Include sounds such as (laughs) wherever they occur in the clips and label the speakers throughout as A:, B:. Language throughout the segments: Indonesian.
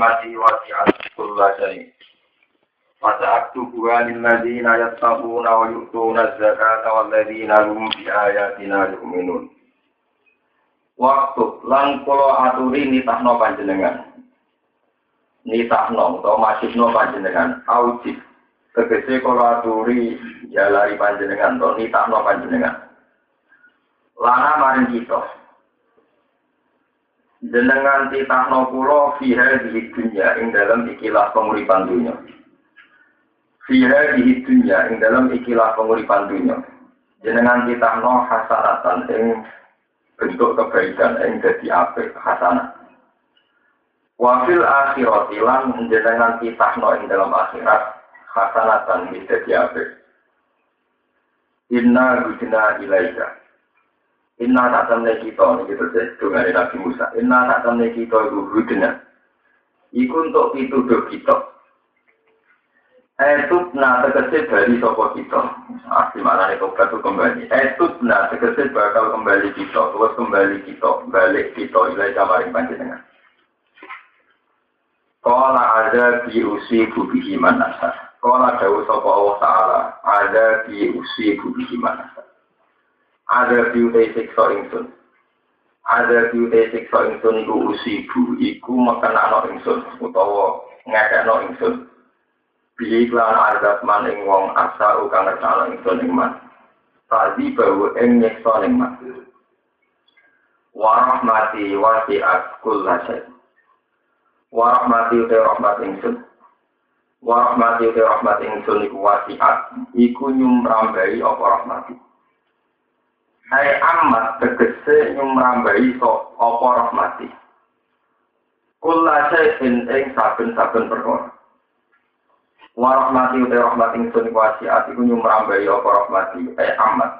A: rahmati wasi'at kulla syai. Fasa'aktubuha lilladzina yattaquna wa yu'tuna zakata walladzina hum bi ayatina yu'minun. Waktu kula aturi nitahno panjenengan. Nitahno utawa masihno panjenengan aujib. Kula aturi jalari panjenengan to nitahno panjenengan. Lana maring kita jenengan titahno kula fiha di dunya ing dalam ikilah penguripan dunya. Fiha di dunya ing dalam ikilah penguripan dunya. Jenengan titahno hasanatan ing bentuk kebaikan ing dadi apik hasanah. Wafil akhirat lan jenengan titahno ing dalam akhirat hasanatan ing apik. Inna gudina ilaika Inna tak temne kita, ini kita dengan Nabi Musa. Inna tak temne kita itu hudna. Iku untuk pituduh kita. Etut na tegese bali sopo kita. Asli mana nih tobat itu kembali. Etut na tegese bakal kembali kita. Terus kembali kita. Balik kita. Ilai kamarin panjenengan. Kala ada di usi bubihi manasa. Kala jauh sopo Allah Ta'ala. Ada di usi bubihi manasa ada biute siksa ingsun ada biute siksa ingsun iku usibu iku mekenakno ingsun utawa ngekekno ingsun Bihi klan azab man ing wong asa kang ngertano ingsun ing man. Tadi bahwa ing nyeksa ing man. Warahmati wasi'at kulla syai. Warahmati uti rahmat ingsun Warahmati uti rahmat ingsun iku wasi'at. Iku nyumrambai apa rahmati Hai amat tegese nyumrambai so apa rahmati. Kula syai'in ing saben-saben perkara. Wa rahmati uta rahmati ingsun wasiat iku nyumrambai apa rahmati. Hai amat.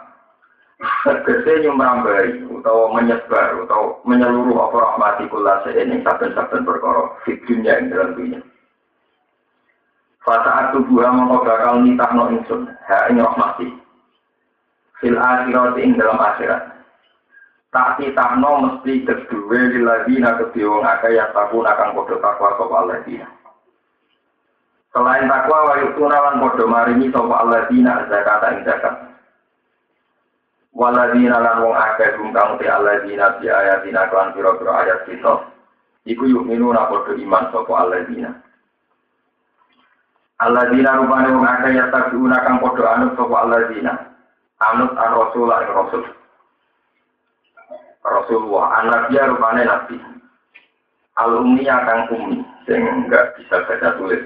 A: Tegese nyumrambai utawa menyebar utawa menyeluruh apa rahmati kula syai'in ing saben-saben perkara di dunia ing dalam dunia. Fasa tubuh mongko bakal nitahno ingsun ha rahmati fil akhirat ing dalam akhirat. Tak titahno mesti kedua liladina kedua wong akeh yang takun akan podo takwa sapa Allah dina. Selain takwa wa yutuna lan podo maringi sapa Allah dina zakat ing zakat. Waladina lan wong akeh hum kang te Allah dina bi ayatina kan pira-pira ayat kita. Iku yuk minuna podo iman sapa. Allah dina rupane wong akeh yang takun akan podo anut sapa Allah dina anut an rasul an rasul. Rasulullah anak dia rupanya nabi. Al ummi akan ummi sing enggak bisa baca tulis.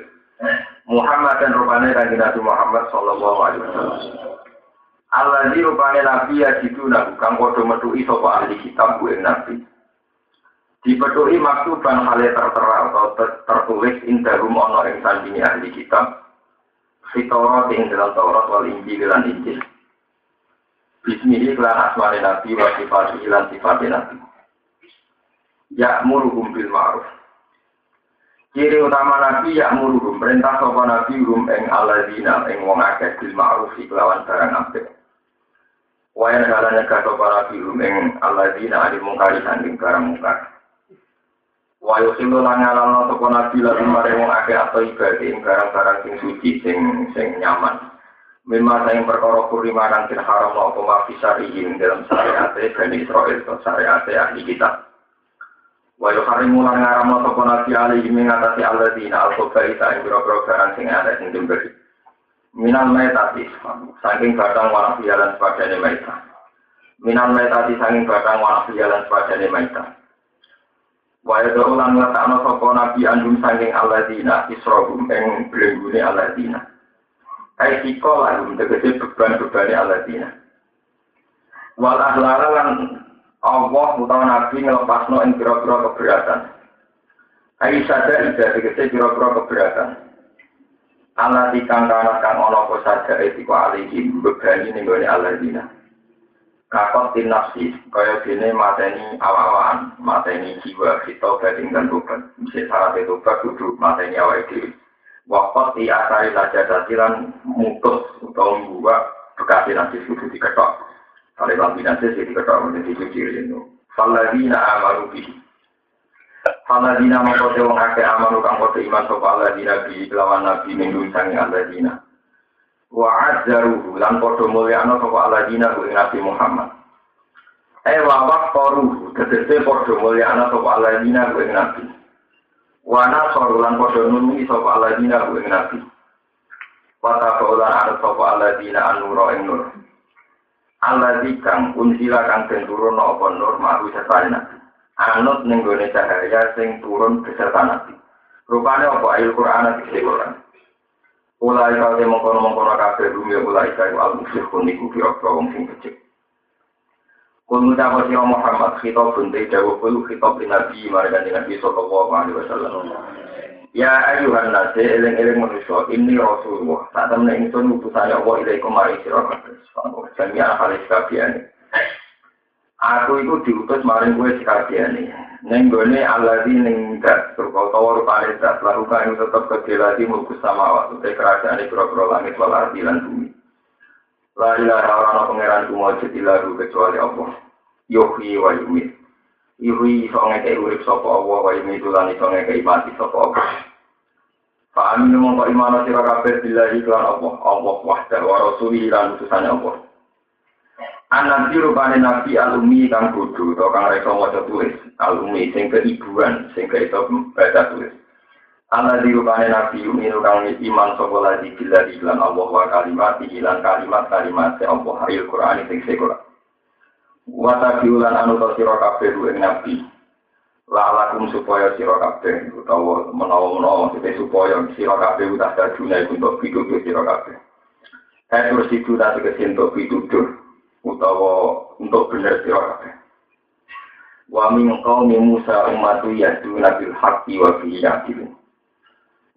A: Muhammad dan rupanya kanjeng Nabi Muhammad sallallahu alaihi wasallam. Allah di rupanya nabi ya situ nabi kang podo metui sapa ahli kitab bu nabi dipetui maktuban hale tertera atau tertulis indahum ono ing sandingi ahli kitab. Fitorot ing dalam Taurat wal Injil lan Injil Bismihi kelan asmani Nabi wa sifati ilan sifati Nabi. Ya muruhum bil ma'ruf. Ciri utama Nabi ya muruhum. Perintah sopa Nabi rum eng aladina eng wong akeh bil ma'ruf iklawan barang apik. Wayan halanya sopa Nabi rum eng aladina adi mungkari sanding barang mungkar. Wayo silo langalan sopa Nabi lalu mare wong akeh atau ibadah ing barang-barang sing suci sing sing nyaman. Mimma sayang perkara kurima den haram apa ma fisarihim dalam syariat Bani Israel atau syariat ahli kitab. Wa yuharimu lan ngaram sapa nabi min ngatasi alladzina al-khabaita ing boro-boro barang sing ada sing diberi. Minal metati saking batang warna pialan sepadane maita. Minal metati saking batang warna pialan sepadane maita. Wa yadau lan ngatakno sapa nabi andum saking alladzina israhum ing blenggune alladzina. Hai siko lalu tegese beban-beban aladina. Wal ahlara lan Allah utawa Nabi ngelepasno ing pira-pira keberatan. Hai sada ida tegese pira-pira keberatan. Allah dikang kana kang ana apa saja etiko alihi bebani ning gone aladina. Kakot tin nafsi kaya dene mateni awak-awakan, mateni jiwa kita bading dan tobat. Bisa syarat itu kudu mateni awak dhewe. Wakot di asari saja dasilan mutus atau membuat bekas nasi sudah diketok. Kalau lambi nasi sih diketok menjadi cuci itu. Faladina amaru bihi. Aladina mengkode wong ake amanu kang kode iman sopa aladina bi lawan nabi minggu sangi aladina. Wa azzaruhu lan kode mulyana sopa aladina ku nabi Muhammad. Eh wawak koruhu tegese kode mulyana sopa aladina ku nabi. Wa nasoru lan kode nunungi sopa aladina ku nabi. Wa tabulan anut sopa aladina anuro ing nur. Aladzi kang unsila kang den turun apa nur ma'ru serta nabi anut ning gone cahaya sing turun beserta nabi. Rupane apa ayat Quran iki Quran. Ulai kau te mengkono mengkono kabeh bumi ulai kau al musyrik niku kira wong sing becik. Kul mutapa sira Muhammad khitab bunte dawu kul khitab nabi marga nabi sallallahu alaihi wasallam. Ya ayuhan nase eling-eling manusia ini Rasulullah. Tak temen ingsun utusane Allah ilaikum mari sira kabeh. Jami'an halis kabeh Aku itu diutus maring sekalian nih. Neng gue Allah di neng dat berkau rupane dat lakukan itu tetap kejelati mulkus sama waktu kerajaan di kura langit lan bumi. La ilaha orang pangeran kumujud ilahu kecuali Allah. Yuhi wa yumit. Yuhi iso ngekei urip sapa Allah wa yumit lan iso ngekei mati sapa Allah. Fa aminu mongko imano sira kabeh billahi lan Allah, Allah wahda wa rasulihi lan utusane Allah. Anak rupane nabi alumi kang bodoh atau kang reso maca tulis alumi sing keibuan sing iso baca tulis. Anak rupane nabi uminu kang iman sapa lagi bila iklan Allah wa kalimat ilan kalimat kalimat se Allah haril Quran sing sekolah. Wata biulan anu to sira kabeh ing nabi. Lalakum supaya sira kabeh utawa menawa-menawa supaya sira kabeh udah dadune untuk pitutur sira kabeh. Eh terus itu tak kesentuk pitutur utawa untuk benar sira kabeh. Wa min qaumi Musa ummatu yadu nabil haqqi wa fi.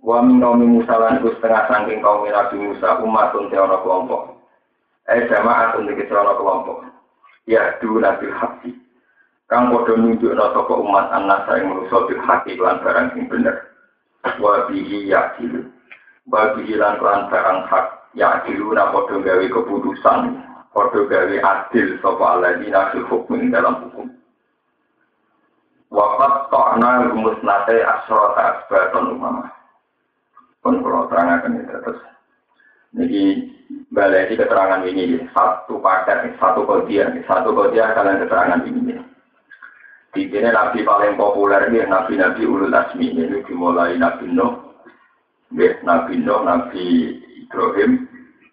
A: Wa min qaumi Musa lan iku setengah saking kaum Nabi Musa umatun te kelompok. Eh jamaatun iki ana kelompok. Yadu nabil haqqi. Kang padha nunjukna sapa umat anak ing manusa bil haqqi lan barang sing bener. Wa bihi yadilun. Bagi lan lan barang hak yadiluna padha gawe keputusan Kodo gawe adil sopa aladina fil hukum dalam hukum. Wafat to'na rumus nate asrota asbaton umama. Pun kalau terangkan ini terus. Jadi balai di keterangan ini satu paket, satu kodiah, satu kodiah kalian keterangan ini. Di sini nabi paling populer ini nabi-nabi ulul asmi ini dimulai nabi Nuh, nabi Nuh, nabi Ibrahim,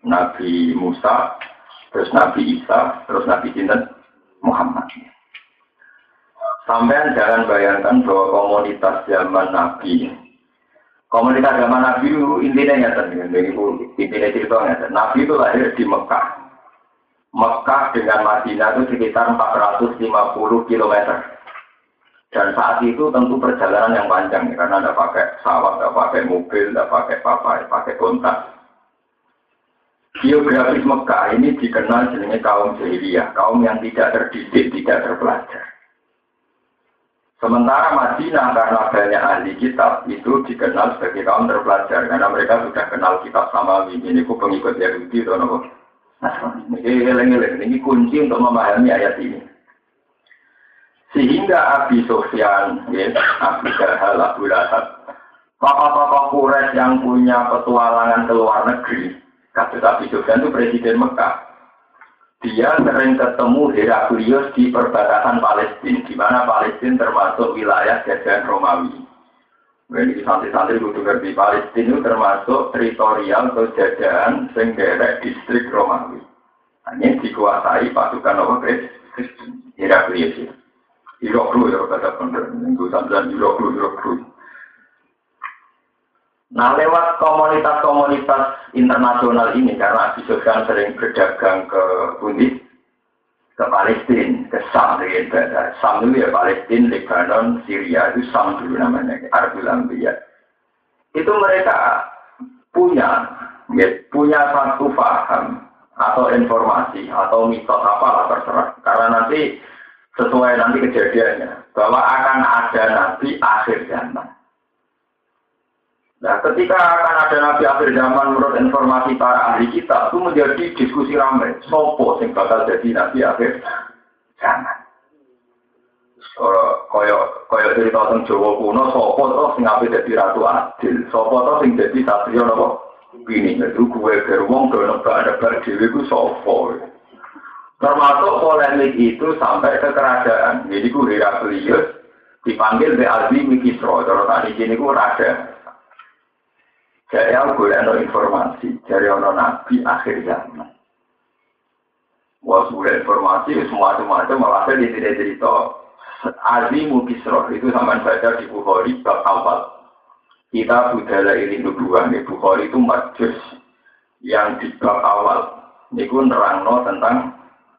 A: nabi Musa, terus Nabi Isa, terus Nabi Sinten Muhammad. Sampai jangan bayangkan bahwa komunitas zaman Nabi, komunitas zaman Nabi itu intinya nyata, intinya cerita nyata. Nabi itu lahir di Mekah. Mekah dengan Madinah itu sekitar 450 km. Dan saat itu tentu perjalanan yang panjang, karena tidak pakai pesawat, tidak pakai mobil, tidak pakai apa, pakai kontak. Geografis Mekah ini dikenal sebagai kaum jahiliyah, kaum yang tidak terdidik, tidak terpelajar. Sementara Madinah karena banyak ahli kitab itu dikenal sebagai kaum terpelajar karena mereka sudah kenal kitab sama ini ku pengikut Yahudi atau nopo. Ini kunci untuk memahami ayat ini. Sehingga Abi Sofyan, ya, Abi Jahal, Abu Lahab, tokoh-tokoh Quraisy yang punya petualangan ke luar negeri, Kasus Abi Sufyan itu presiden Mekah. Dia sering ketemu Heraklius di perbatasan Palestina, di mana Palestina termasuk wilayah jajahan Romawi. Ini santri-santri kudu ngerti Palestina itu termasuk teritorial atau jajahan senggerek distrik Romawi. Hanya dikuasai pasukan apa Kristen, Heraklius. Iroklu ya kata bener, minggu sambilan Iroklu, Iroklu. Nah lewat komunitas-komunitas internasional ini karena Abi Sufyan sering berdagang ke Budi, ke Palestina, ke Sam, gitu. Sam itu ya Palestina, Lebanon, Syria itu Sam dulu namanya, Arabul Ambiya. Itu mereka punya, ya, punya satu paham atau informasi atau mitos apa terserah. Karena nanti sesuai nanti kejadiannya bahwa akan ada nanti akhir zaman. Nah, ketika akan ada nabi akhir zaman menurut informasi para ahli kita itu menjadi diskusi ramai. Sopo sing bakal jadi nabi akhir zaman. kaya kaya cerita tentang Jawa kuno sapa to sing ape dadi ratu adil? Sapa to sing dadi satria napa ini itu gue wong ke nebak-nebak dhewe ku sapa termasuk polemik itu sampai ke kerajaan. Jadi ku Heraklius dipanggil be Azim Kisro kalau tadi sini ku raja jadi aku boleh informasi dari orang nabi akhir zaman Wah, informasi semua macam malah di cerita Azimu Kisro itu sama baca di Bukhari bab awal. Kita budaya ini dua nih Bukhari itu majus yang di bab awal. Niku nerangno tentang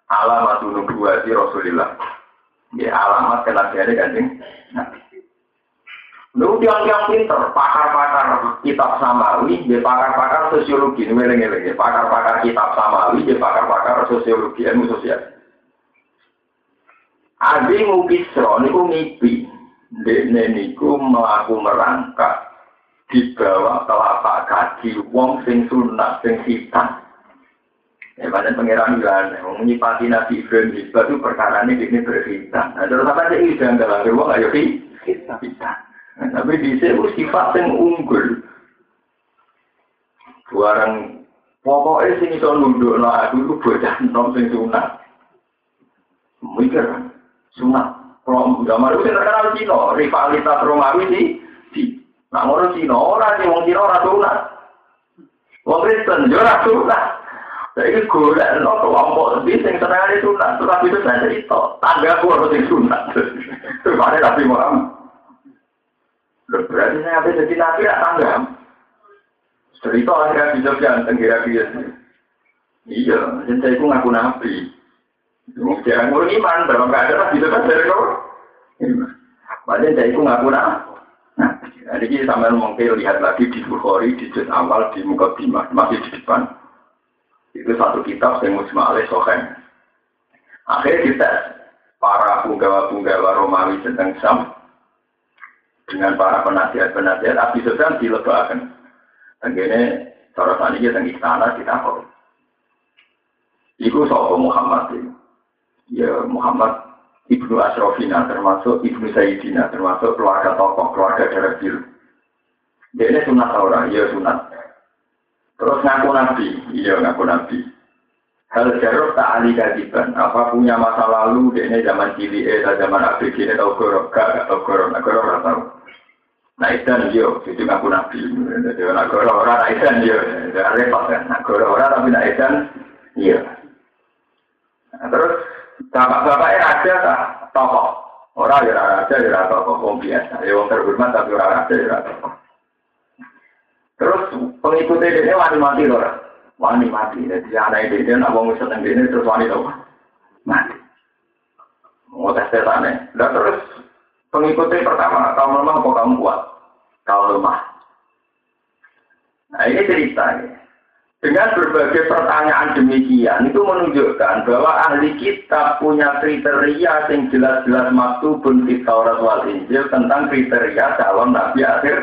A: alamat nubuah di Rasulullah. Ya alamat kenabiannya Nabi. Lu tiang-tiang pinter, pakar-pakar kitab samawi, dia pakar-pakar sosiologi, ini meleng pakar-pakar kitab samawi, dia pakar-pakar sosiologi, ilmu sosial. Adi ngukisro niku ngipi. Dekne niku melaku merangkak di bawah telapak kaki wong sing sunat sing hitam. Ya pada pangeran bilang, wong nyipati nabi Ibrahim itu perkara ini ini berhitam. Nah terus apa sih jangan dalam wong ayo hitam. Tapi di sini sifat yang unggul. Barang pokoknya sing iso nunduk no aku itu bocah nom sing sunat. Mikir sunat. Kalau zaman itu terkenal Cina, rivalitas Romawi di di. Nah, orang Cina, orang sih, orang Cina orang sunat. Wong Kristen, yo ora sunat. Jadi golek no kelompok di sing senengane sunat, terus itu saya cerita, tangga aku harus sing sunat. (laughs) Terus ada Nabi Muhammad. Berarti saya habis jadi nabi ya tangga. Cerita akhirnya bisa ganteng kira-kira. Iya, jadi saya ngaku nabi. Jangan ngurung iman, dalam keadaan bisa kan dari kau. Padahal saya itu ngaku nah. Nah, ini sampai mungkin lihat lagi di Bukhari, di juz awal, di muka bima, masih di depan. Itu satu kitab yang musma alaih sohen. Akhirnya kita, para punggawa-punggawa Romawi tentang Sam, dengan para penasihat-penasihat, Abi Sufyan dilebakan. Ini, cara tadi kita istana, kita kok. Iku soal Muhammad ini ya Muhammad Ibnu Asrofina termasuk Ibnu Sayyidina termasuk keluarga tokoh keluarga biru dia ini sunat orang iya sunat terus ngaku nabi iya ngaku nabi hal jarur tak ali kadiban apa punya masa lalu ini zaman cili eh zaman ABG ini tau gorok gak gak tau gorok gak gorok gak tau nah idan yo itu ngaku nabi jadi nak gorok orang nah idan yo repot kan nak gorok orang tapi nak idan iya nah, terus Bapak-bapaknya raja tak tokoh. Orang ya raja ya tokoh, wong biasa. Ya wong terhormat tapi orang raja ya tokoh. Terus pengikutnya ini wani mati loh. Wani mati. Jadi anak ini dia nak wong wisata ini terus wani loh. Mati. Mau tes tesannya. Dan terus pengikutnya pertama, kamu lemah apa kamu kuat? Kamu lemah. Nah ini ceritanya. Dengan berbagai pertanyaan demikian itu menunjukkan bahwa ahli kitab punya kriteria yang jelas-jelas maktubun di Taurat wal Injil tentang kriteria calon nabi akhir.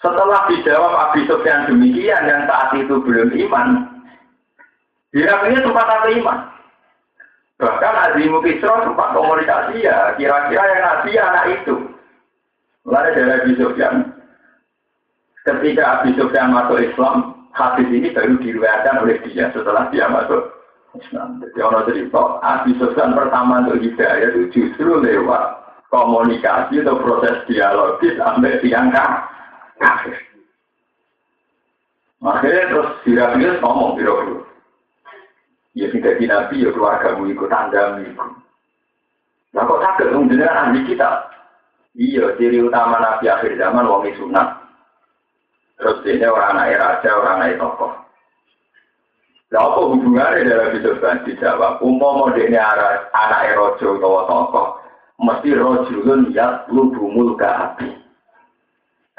A: Setelah dijawab Abi Sufyan demikian yang saat itu belum iman, Heraklius sempat ada iman. Bahkan Azimu Kisro sempat komunikasi ya, kira-kira yang nabi anak itu. Lalu dari Abi Sufyan, Ketika Abi Sufyan masuk Islam, hadis ini baru diriwayatkan oleh dia setelah dia masuk Islam. Jadi orang cerita, Abi Sufyan pertama untuk hidayah itu justru lewat komunikasi atau proses dialogis sampai tiang kafir. Makanya terus Sirafius ngomong biro Ya tidak di Nabi, ya keluargamu ikut tanda ikut. Nah kok sakit, ahli kita. Iya, ciri utama Nabi akhir zaman, wong sunat. Terus ini orang anak raja, orang anak tokoh. Nah, apa hubungannya dalam kan dijawab? Umum ini anak rojo atau tokoh, mesti rojulun ya lubumul api.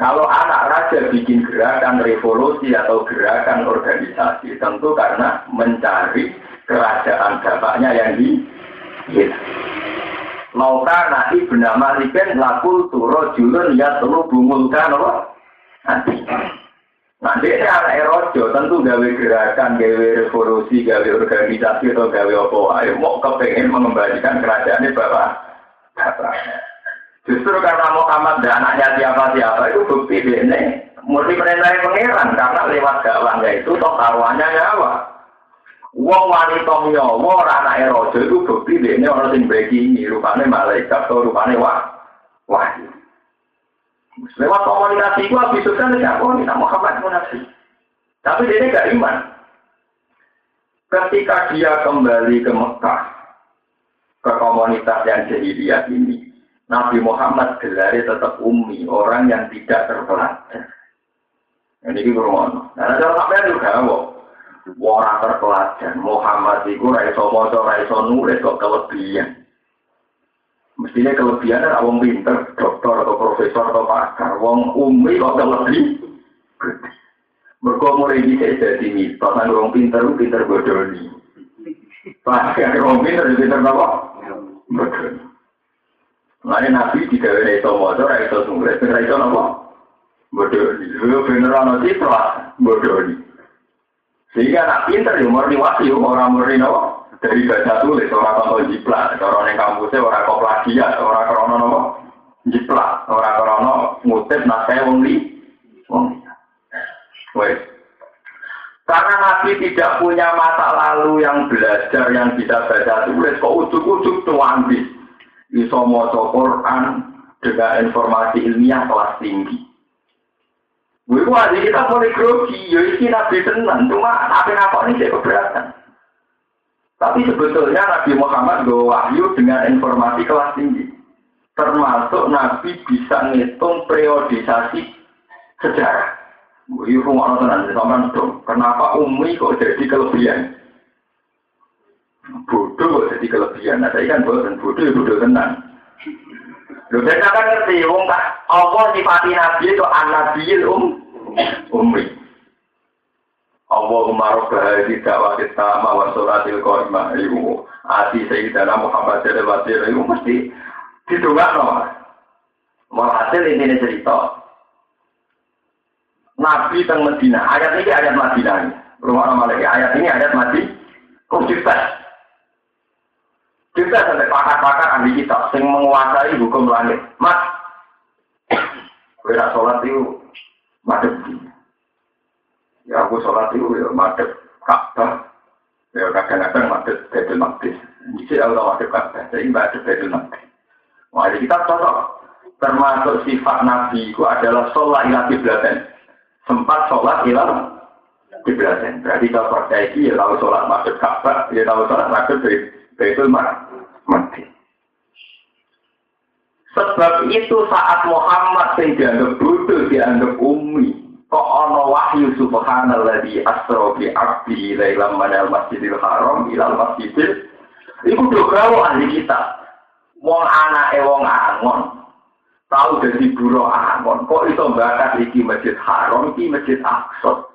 A: Kalau anak raja bikin gerakan revolusi atau gerakan organisasi, tentu karena mencari kerajaan bapaknya yang di. Lauka nahi bernama Liken lakul turo julun ya telu bumulkan apa? Nanti. Ini anak erojo, tentu gawe gerakan, gawe revolusi, gawe organisasi atau gawe apa ayo mau kepengen mengembalikan kerajaan ini bapak. Justru karena Muhammad dan anaknya siapa siapa itu bukti ini murni perintah pangeran karena lewat dakwahnya itu toh taruhannya nyawa. Wong wanita nyawa anak erojo itu bukti ini orang sing ini rupanya malaikat atau rupanya wah wahyu. Lewat komunikasi habis itu kan tidak mau kita Muhammad munafik. Tapi dia tidak iman. Ketika dia kembali ke Mekah, ke komunitas yang jahiliyah ini, Nabi Muhammad gelari tetap umi, orang yang tidak terpelajar. Ini kita ngomong. Nah, kalau sampai juga, orang terpelajar, Muhammad itu raiso mojo, raiso nulis, kok kelebihan. Mestinya kelebihan adalah wong pinter, dokter atau profesor atau pakar. Wong umi kok lebih Mereka mulai bisa jadi mitos, wong pinter, pinter bodoni. Pakar wong pinter, pinter apa? Bodoni. Lalu nabi tidak ada itu motor, ada itu sumber, ada itu apa? Bodoni. Lalu bener ana citra, bodoni. Sehingga nak pinter ya murni wahyu, orang murni apa? dari baca tulis orang contoh jiplak orang yang kampusnya orang kok plagiat orang krono nopo jiplak orang krono ngutip naskah wong li wong wes karena Nabi tidak punya masa lalu yang belajar yang bisa baca tulis kok ujuk-ujuk tuangis bisa mau Quran dengan informasi ilmiah kelas tinggi Gue wajib kita boleh grogi, ya ini nabi tenang, cuma apa apa ini saya keberatan. Tapi sebetulnya Nabi Muhammad bawa wahyu dengan informasi kelas tinggi. Termasuk Nabi bisa ngitung periodisasi sejarah. Wih, rumah tenan, sama dong. Kenapa Umi kok jadi kelebihan? Bodoh jadi kelebihan. Nah, saya kan bodoh, bodoh ya bodoh tenang. Loh, saya kan ngerti, wong Allah sifati Nabi itu anak um, Umi. Allahumma rabbah di dakwah kita wa sholatil qaimah iku ati sayyidina Muhammad sallallahu alaihi wasallam mesti didongakno. Walhasil ini cerita. Nabi teng Medina, ayat ini ayat Madinah. Rumah nama lagi, ayat ini ayat Madi. Kok Cerita sampai pakar-pakar ahli kita, sing menguasai hukum langit. Mas, kira sholat itu madem Ya aku sholat itu ya madep Ka'bah. Ya kadang-kadang madep Baitul Maqdis. Jadi aku tahu madep. Jadi madep Baitul Maqdis. Wah, kita cocok. Termasuk sifat Nabi itu adalah sholat ilah kiblaten. Sempat sholat ilah kiblaten. Berarti kalau percaya ya tahu sholat madep Ka'bah, ya tahu sholat madep Maqdis. Sebab itu saat Muhammad yang dianggap bodoh, dianggap umi, kok ana wahyu subhanalladzi asra bi abdi lailam manal masjidil haram ilal masjidil iku do gawe ahli kita wong anake wong angon tahu dadi buruh angon kok iso bakat iki masjid haram iki masjid aqsa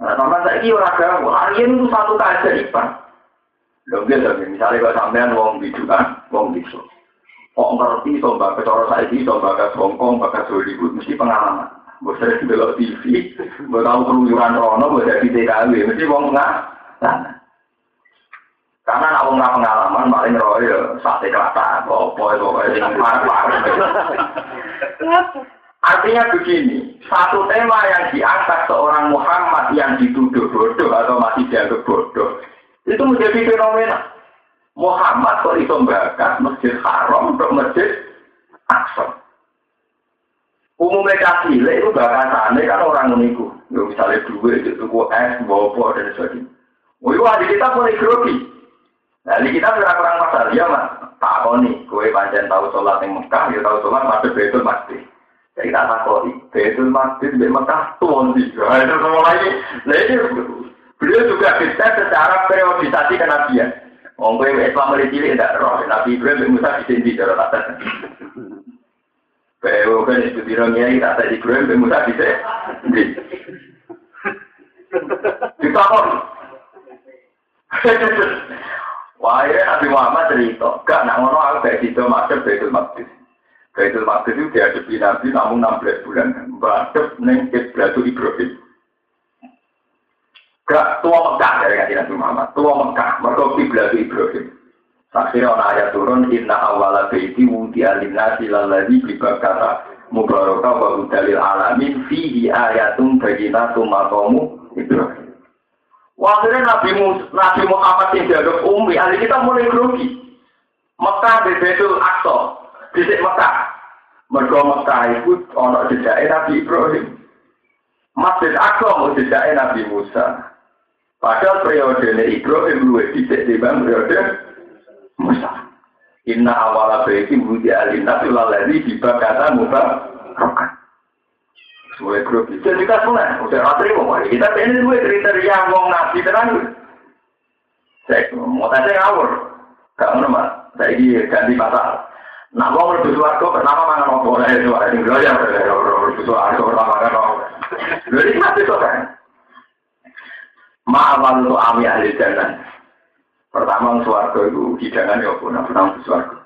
A: Nah, sama saya ini orang gawe, harian itu satu keajaiban. Lho, gitu, misalnya kalau sampean wong bidukan, wong bisu. Kok ngerti, so bakat cara saya ini, so bakat Hongkong, bakat Hollywood, mesti pengalaman. Gue sering belok TV, gue tahu keluyuran Rono, gue jadi TKW, mesti wong sana. Karena nak wong pengalaman, paling roy ya sate kelata, apa itu yang parah-parah. Artinya begini, satu tema yang diangkat seorang Muhammad yang dituduh bodoh atau masih dianggap bodoh, itu menjadi fenomena. Muhammad kok iso bakat masjid haram untuk masjid Aqsa. Umumnya kasih, itu bakatannya kan orang meniku. Ya, misalnya duit, itu es, bobo, dan sebagainya. Oh iya, kita boleh grogi. Nah, kita kurang kurang masalah, ya mas. Tak kau nih, kue panjang tahu sholat yang Mekah, ya tahu sholat masuk betul masjid. Jadi tak nih, betul masjid di Mekah sih. Nah, itu semua lagi. Nah, ini beliau juga bisa secara periodisasi kenabian. Wong kowe Islam mulai cilik tidak roh, Nabi Ibrahim Musa di sini cara Bawa kan itu kita tadi gue be muda bisa. Kita kok. Wah, ya Nabi Muhammad cerita, gak nak ngono aku kayak gitu masuk Baitul Maqdis. Baitul Maqdis itu dihadapi Nabi namun 16 bulan. Mbadep neng Ibrahim Ibrahim. Gak tua Mekah dari kajian Nabi Muhammad. Tua Mekah, mereka kiblat Ibrahim. Akhirnya orang ayat turun, Inna awala baiti wudi alinasi laladi bibakara mubarakah wa dalil alamin fihi ayatum bayinatum maqamu Ibrahim. Akhirnya Nabi, Nabi Muhammad yang dianggap umi, ahli kita mulai grogi. Mekah di Betul Aqsa, di Mekah. Mereka Mekah itu ono jejaknya Nabi Ibrahim. Masjid Aqsa mau jejaknya Nabi Musa. Padahal periode Ibrahim luwih dhisik timbang periode Musa. Inna awala baiti wudi alina lalari dibakata muka rokan. Semuanya grup itu kita semua, udah ratri mau kita pengen gue kriteria ngomong nabi tenang. Saya mau tanya ngawur, gak mau nama, saya ini ganti pasal. Nah, mau lebih suarco, pertama mana mau boleh suara ini ya, lebih suarco pertama kan mau. Jadi mati kok kan. Ma'awal lu ami ahli jannah. Pertama suarga itu hidangan ya pun, pertama suarga.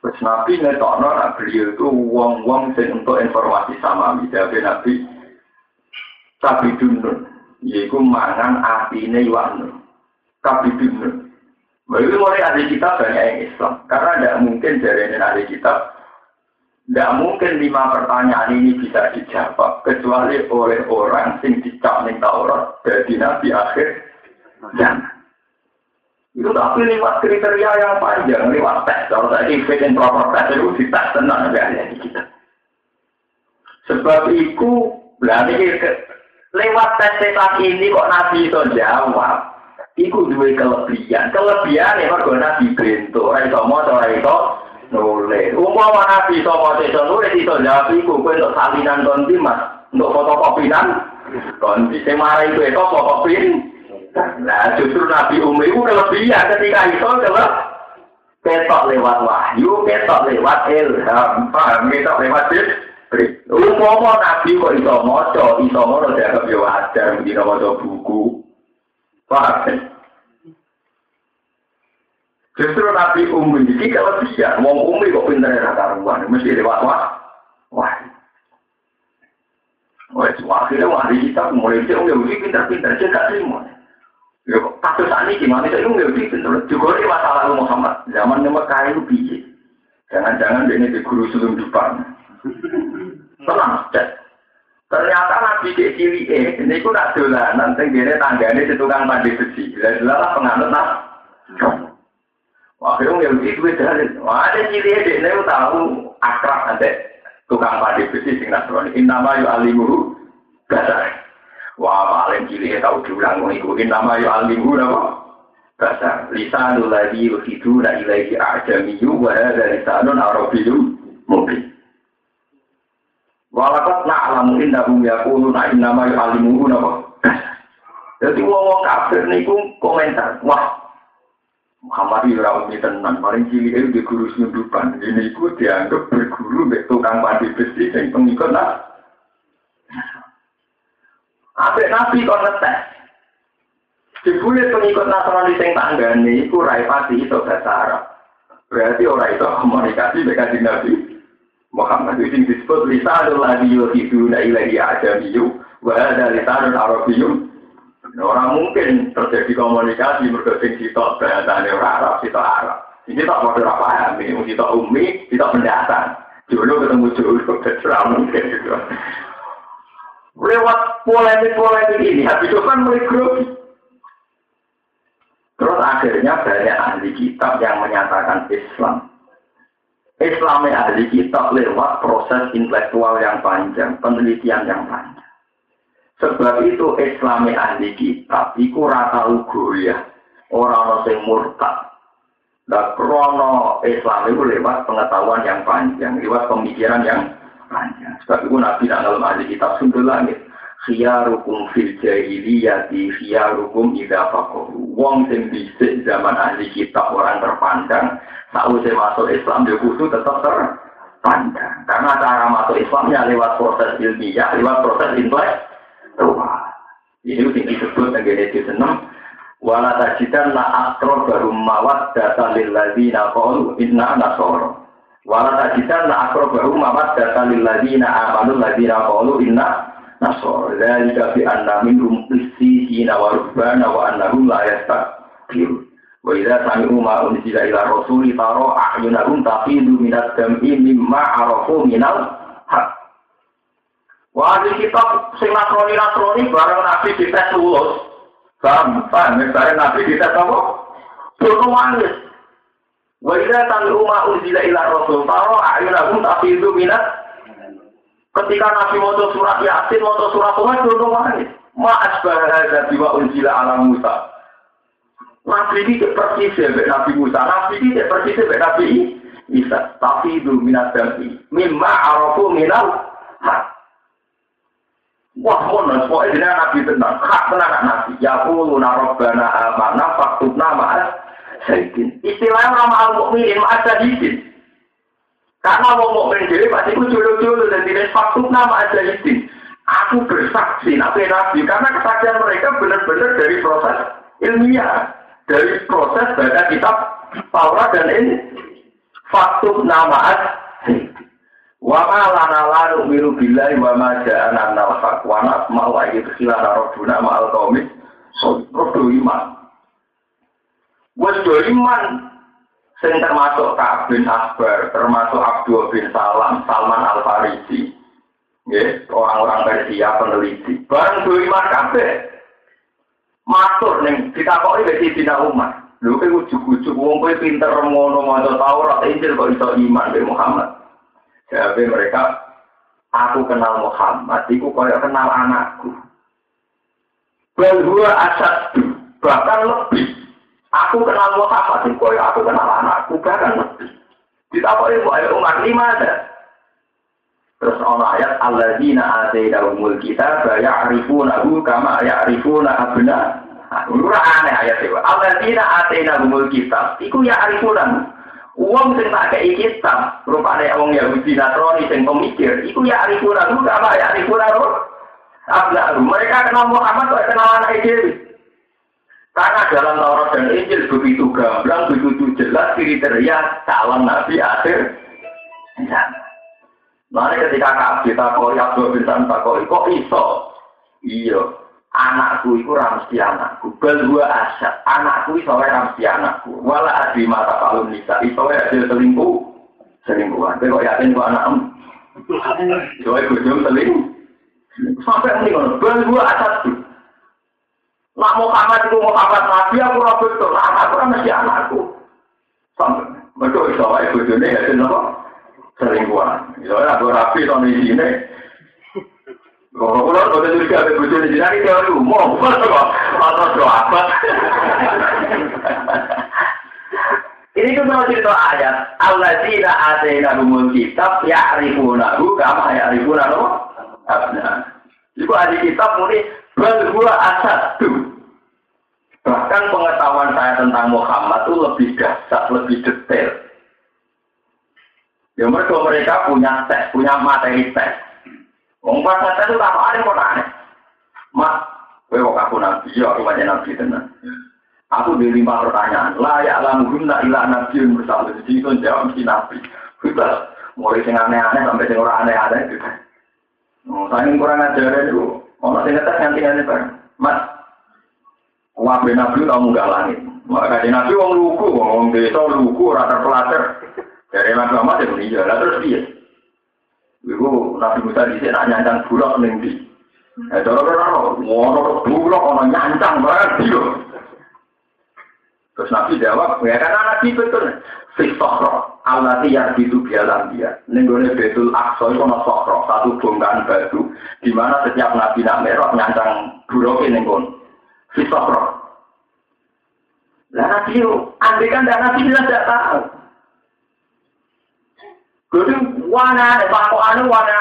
A: Terus Nabi ngetokno beliau itu wong-wong sing untuk informasi sama Tapi Nabi tapi dunun, yaitu mangan atine iwan. Tapi dunun. Begitu mulai ada kita banyak yang Islam, karena tidak mungkin dari ini ada kita tidak mungkin lima pertanyaan ini bisa dijawab kecuali oleh orang yang dicap Taurat dari Nabi akhir zaman. Itu tapi lewat kriteria yang panjang, lewat tes. Kalau tadi fit and proper tes itu di tes tenang di kita. Sebab itu, berarti lewat tes setan ini kok Nabi itu jawab. Iku dua kelebihan. Kelebihan ya kalau Nabi bento. Somo atau rai to nulis. Umpama Nabi somo itu nulis itu jawab iku. Kue untuk salinan konti mas. Untuk fotokopinan. Konti. Semara itu itu fotokopin. Nah, justru Nabi Umi itu kelebihan ketika itu adalah ketok lewat wahyu, ketok lewat ilham, paham ketok lewat Jibril. Umpama Nabi kok iso maca, iso ngono dianggap yo wajar mesti maca buku. Paham? Justru Nabi Umi ini kelebihan, wong Umi kok pinter ya karuan, mesti lewat wah. Wah. Wah, akhirnya wahyu kita mulai dia udah pinter-pinter, dia gak terima. Ya, kasus ini gimana? Itu nggak bisa. Juga ini masalah Muhammad. Zaman Mekah itu biji. Jangan-jangan ini di guru sebelum depan. (laughs) Tenang, cek. Ternyata nabi ke cili eh, ini pun nak dolanan, tenggine tanggane di tukang mandi besi. Jelas lah penganut nak. Wah, yang nggak itu dalil. Ada cili eh, dia tahu akrab ada tukang mandi besi sing nasrani. Inama yu alimuhu gasar. Wah, paling cilik tahu diulang ngikutin nama yo alimu nama. Bahasa lisanul ladzi yuhiduna ilaihi a'jamiyyu wa hadza lisanun arabiyyun mubin. Walakat na'lamu innahum yaquluna innama yu'allimuhu napa. Jadi wong-wong kafir niku komentar, wah Muhammad ora umi tenan, paling cilik itu di guru sundupan. Ini ku dianggap berguru mbek tukang padi besi sing pengikut lah. Apik Nabi kok ngetes. Jebule pengikut Nasrani sing tanggane iku rai pati itu bahasa Arab. Berarti orang itu komunikasi dengan Nabi Muhammad itu disebut lisanul ladhi yuhiduna ilahi ajamiyu wa ada lisanul arabiyyu. Orang mungkin terjadi komunikasi berdasing sitok bahasane orang Arab, sitok Arab. Ini tak mau paham, ini sitok umi, sitok pendatang. Dulu ketemu dulu, tidak mungkin gitu. Lewat polemik-polemik ini, habis itu kan mulai grogi. Terus akhirnya banyak ahli kitab yang menyatakan Islam. Islamnya ahli kitab lewat proses intelektual yang panjang, penelitian yang panjang. Sebab itu Islamnya ahli kitab, itu rata ugo ya, orang yang murtad. Dan krono Islam itu lewat pengetahuan yang panjang, lewat pemikiran yang panjang. Sebab itu Nabi dalam ahli kitab sundul langit. Khiyarukum fil jahiliyati khiyarukum idha fakohu. Wong sing bisik zaman ahli kitab orang terpandang. Saat masuk Islam dia khusus tetap terpandang. Karena cara masuk Islamnya lewat proses ilmiah, lewat proses intelektual. Ini yang disebut dengan itu senang. Wala la akro baru mawat data lil ladina qalu inna nasoro. Wala tajidan la akrobahu mamat data lil ladina amanu ladina qalu inna nasor. Dzalika bi anna minhum qissina wa rubbana wa annahum la yastakbirun. Wa idza sami'u ma unzila ila rasuli tara a'yunahum tafidu minad dam'i mimma arafu minal haq. Wah, di kitab sing nasroni nasroni bareng nabi dites lulus. Paham, paham, misalnya nabi dites apa? Turun wangis. Wa idza sami'u ma unzila ila rasul tara a'yunahum tafidu minat Ketika Nabi mau surat Yasin, mau surat Tuhan, turun wangis. Ma asbah hadza biwa unzila ala Musa. Nabi ini persis ya Nabi Musa, Nabi ini persis ya Nabi Isa. Tapi itu minat dami. Mimma arafu minal hak. Wah, monos, pokoknya Nabi tenang. Hak tenang Nabi. Ya kuluna rabbana amanah faktubna ma'as Sayyidin. Istilahnya nama al-mu'minin ma'as Sayyidin. Karena mau mukmin diri pasti aku dulu-dulu dan tidak faktum nama aja itu. Aku bersaksi nabi nabi karena kesaksian mereka benar-benar dari proses ilmiah, dari proses baca kitab Taurat dan ini faktum nama aja. Wa ma lana la miru billahi wa ma ja'ana nal haq wa nasma'u ayat khilana rabbuna ma'al qaumi so iman. Wes iman sing termasuk Ka'ab bin Akbar, termasuk Abdul bin Salam, Salman Al Farisi, ya, orang-orang Persia peneliti. Barang dua iman kabeh. Matur ning ditakoki wis Dina Umar. Lho kowe ujug-ujug wong kowe pinter ngono maca Taurat Injil kok iso iman be Muhammad. Jadi mereka aku kenal Muhammad, iku kaya kenal anakku. Bahwa asad bahkan lebih Aku kenal Muhammad, kau aku kenal anakku, bahkan Ditapai ibu ayat Umar lima ada. Terus Allah ayat alladzina atainahumul kitab ya'rifunahu kama ya'rifuna abna. Ora aneh ayat itu. Alladzina atainahumul kitab iku ya'rifunahu. Uang sing tak kei kitab, rupane wong Yahudi Nasrani sing pemikir, iku ya'rifunahu kama ya'rifuna abna. Mereka kenal Muhammad kok kenal anak itu. Karena dalam Taurat dan Injil begitu gamblang, begitu jelas kriteria calon Nabi akhir Nah, ketika kita koi Abdul bin Koi, kok iso? Iya, anakku itu ramsi anakku. Bel dua asyad, anakku iso ramsi anakku. Wala adi mata kalun nisa, iso hasil selingkuh. Selingkuhan, kok yakin kok anakmu? Coba gue selingkuh. Sampai ini, bel dua asyad. Nak Muhammad itu Muhammad Nabi, aku. Nah, aku kan mesti anakku. Sampai, betul, iso wae bojone sing apa? Selingkuhan. Wae aku rapi tahun di. Kalau itu juga ada bojone di sini, mau kok atau doa apa? (laughs) Ini kan mau cerita ayat. Allah tidak ada yang kitab ya arifunahu kama ya arifunahu. Ibu ahli kitab muni Berdua asat tuh. Bahkan pengetahuan saya tentang Muhammad itu lebih dasar, lebih detail. Ya mereka mereka punya tes, punya materi tes. Pas tes itu tak ada kok aneh. Mas, kowe kok aku nabi, ya aku banyak nabi tenan. Aku di lima pertanyaan. Layak lamuhum tak ilah nabi yang bersalah. Jadi itu jawab mesti nabi. Kita mulai sing aneh-aneh sampai sing ora aneh-aneh gitu. Oh, saya kurang ajar itu. Ono sing ngetes nganti nganti bareng. Mas, wabe nabi tau munggah langit. Maka di nabi wong lugu, wong desa lugu, rata pelajar. Dari nabi Muhammad ya lah terus dia. Ibu nabi Musa di sini nyancang bulak neng di. Eh, cara cara ngono bulak ono nyancang banget dia. Terus Nabi jawab, ya karena Nabi betul. Fisokro, Allah yang itu bialam dia. Nenggone betul akso itu sokro, satu bongkahan batu, di mana setiap Nabi nak merah nyancang buroke nenggon. Fisokro. Lah Nabi andai kan Nabi jelas tidak tahu. Jadi wana, pak anu wana.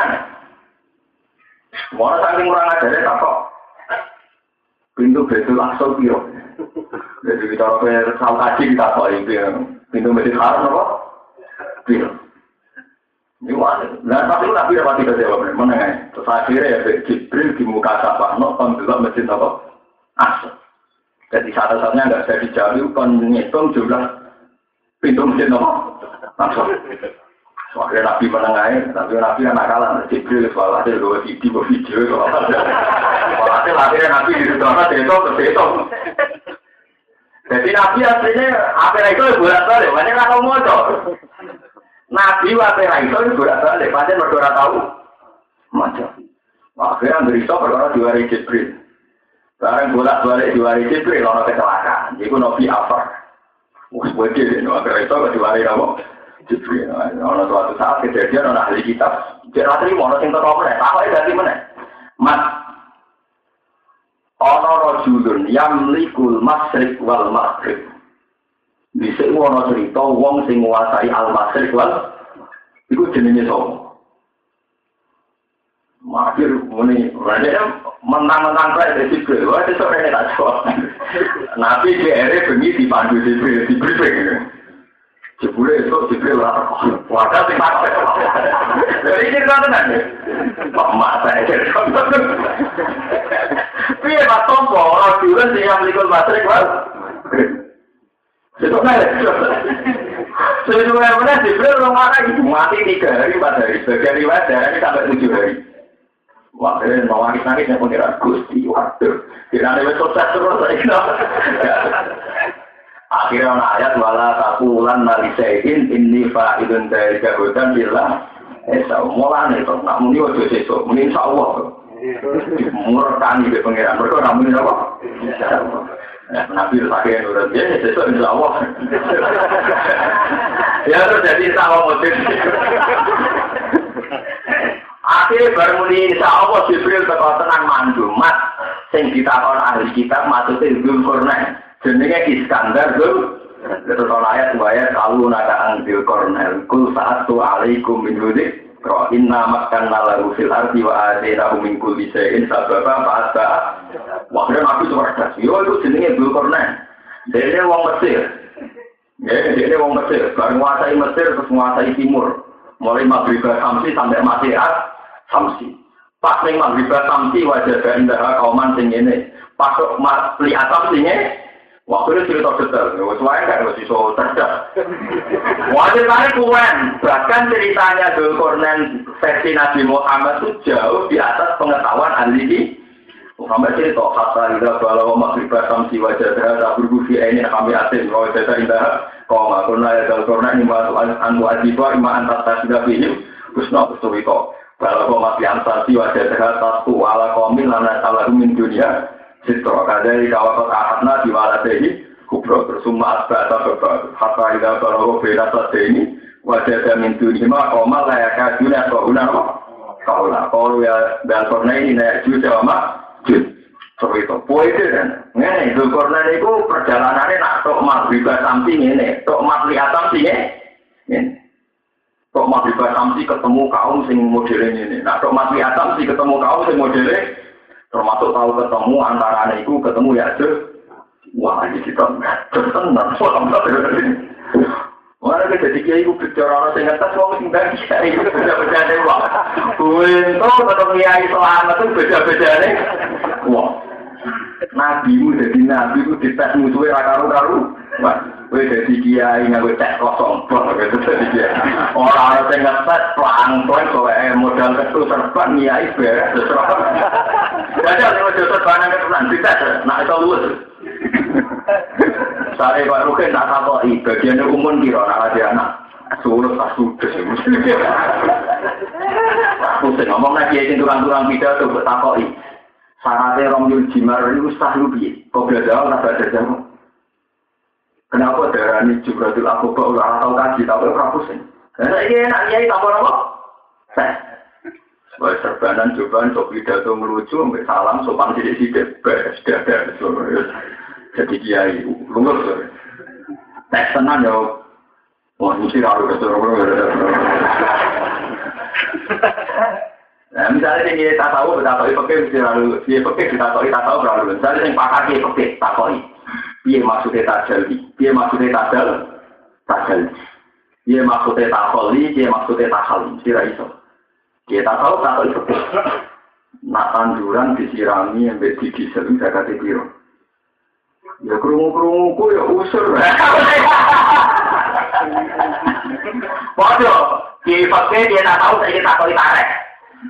A: Mau saking kurang ajar ya kok. Pintu betul akso piro. Jadi kita ke sal kaji kita kok ini pintu masjid haram apa? Ini wani. Nah tapi nabi dapat tidak jawab mana ya? Terus akhirnya ya Jibril di muka sapa no pembelok masjid apa? Asal. Jadi nggak bisa dijawab kan ngitung jumlah pintu masjid apa? Langsung. Akhirnya Nabi menengahin, tapi Nabi anak kalah, Jibril soal ada dua video, video soal ada. Soal akhirnya Nabi di situ ada itu, itu. Jadi Nabi aslinya apa itu bolak balik, banyak nggak mau Nabi apa itu bolak balik, banyak berdua tahu. Macam. Akhirnya berita perkara dua hari Jibril. Sekarang bolak balik dua hari Jibril, orang kecelakaan. Jadi Nabi apa? Wah, begini, akhirnya itu dua hari apa? Jibril. Ono suatu saat kejadian ono ahli kitab. Jadi ratri mau sing teko meneh. Takoke dadi meneh. Mas ono rajulun yamlikul masrik wal maghrib. Bisa ono cerita wong sing nguasai al masrik wal iku jenenge sapa? Makir muni, mana mentang-mentang saya dari Jibril, wah itu sore tak jawab. Nabi GR bengi dipandu Jibril, briefing. Jebule itu Jibril lah. Wadah sing tak. Jadi cerita tenan. Pak mata aja. Piye Pak Tompo ora diulen sing yang likul matrik Pak. Itu kan. Sebenarnya mana Jibril orang mana itu mati tiga hari empat hari. Sebagian riwayat dari sampai tujuh hari. Wah, kalian mau nangis nangis yang pengiran Gusti, waduh, kira nih sukses terus, Akhirnya ada ayat wala takulan malisain ini fa'idun dari jagodan bilang Esa mulan itu, nak muni ojo sesuk, muni insya Allah. Murkani di pengiran, mereka nak muni apa? Nabi pakai nurut dia, sesuk insya Allah. (laughs) Ya terus jadi Allah motif. (laughs) Akhirnya baru muni insya Allah Jibril teko tenang mandu, mat. Sing ditakon ahli kitab maksudnya Qur'an. Jenenge Iskandar tuh Terus kalau ayat ayat kalau naga angbil kornel kul saat tu alaikum min hudik Kau inna makan nalahu fil arti wa adena min kulli shay'in sababa fa asba. Wah, aku suwardas. Yo itu jenenge Bil Kornel. Dene wong Mesir. Ya, dene wong Mesir. Bareng nguasai Mesir terus nguasai timur. Mulai Maghrib Samsi sampai Masihat Samsi. Pas ning Maghrib Samsi wajah indah kauman sing ngene. Pas lihat Samsi Waktu cerita detail, ya, semuanya kan masih so cerdas. Bahkan ceritanya Dzulkarnain versi Nabi Muhammad itu jauh di atas pengetahuan ahli Muhammad cerita kata ida kalau maghrib basam si wajah tak berbusi ini kami asin wajah indah kau nggak pernah ya Dzulkarnain ima anu adiba ima antar tasbih ini kusno kalau kau masih antar si wajah tak tu ala komil lana salah dunia Sitro kadari kawakot ahadna diwaladehi kubro tersumma asba atau bebal hatta ida balawo beda ini wajah jamin dunima koma layak dunia guna kaula kalau ya dan korna ini naik juga sama jud so itu. Poin kan? Ini itu korna itu perjalanannya nak tok maghribah samping ini tok maghribah samping ini tok maghribah samping ketemu kaum sing modelnya ini nak tok maghribah samping ketemu kaum sing modelnya Termasuk tahu ketemu antara itu ketemu ya. Wah ini kita tenang. Mana kita jadi kiai itu bicara orang ngetes wong sing bagi kiai itu beda-beda deh wah. Untuk ketemu kiai selamat itu beda-beda deh. Wah. Nabi mu jadi nabi itu dites musuhnya rakaru-karu. Wah. Kowe dadi kiai nganggo cek kosong bos gitu dadi kiai. Ora ana sing ngetes pelan-pelan kowe modal ketu serban kiai beres. Jadi ada modal serban ketulan dites nak iso luwes. Saya kok rugen nak takoki bagian umum kira nak ada anak. Suruh tak sudes. Pusing ngomong lagi yang turang-turang pidato buat takoki. Syaratnya rong yul jimar itu sah lu piye? Kok belajar tak belajar Kenapa darah ini juga tuh aku kok udah tahu kaji tapi ora pusing. Karena ini enak nyai tambah apa? Sebagai serbanan cobaan sok pidato melucu, salam sopan sidik sidik, beres dada, jadi kiai luntur. Tes tenan ya, wah mesti harus kesurupan. Nah, misalnya ini tak tahu, tak tahu, pakai mesti lalu, dia pakai kita tahu, tak tahu berlalu. Misalnya yang pakar dia pakai, tak tahu. Piye maksudnya tajali? Piye maksudnya tajal? Tajali. Piye maksudnya takoli? Piye maksudnya takali? Sira iso. Kita tahu tak tahu. Nak tanduran disirami yang bedi diesel saya kata biro. Ya kerungu kerungu ya usur. (laughs) Waduh, Kiai fakir dia tak tahu saya tak tahu tarik.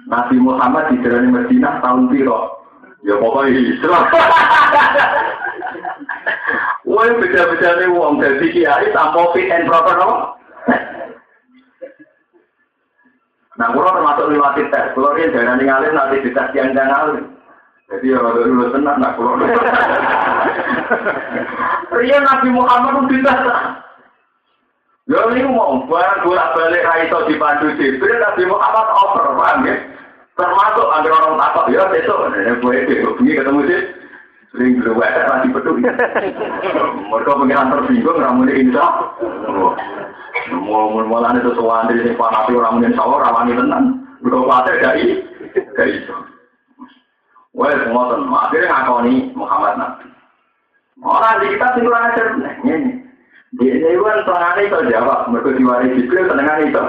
A: Nabi Muhammad di jalan Medina tahun piro. Ya pokoknya Islam. (laughs) Wah beda-beda nih uang dari kiai tanpa fit and proper no. Nah, kalau termasuk lewat tes, kalau dia jangan ninggalin nanti dites yang jangan Jadi ya ada dulu tenang, nak kalau (laughs) Ria Nabi Muhammad itu dites. Ya ini mau barang bolak balik raiso di pandu Jibril Nabi Muhammad over, paham ya? Termasuk agar orang takut ya besok, ini gue itu ketemu sih. Sering belum ada lagi betul. (laughs) Mereka pengiran tersinggung, ramunya insya. Mulai-mulai itu soal dari sini panati orang mungkin sawah rawani tenang. Udah khawatir dari dari itu. Wah, semua teman. Akhirnya ngakoni Muhammad Nabi. Orang di kita sih kurang ajar ini. Di ini kan tengah itu jawab. Mereka diwari Jibril tengah itu.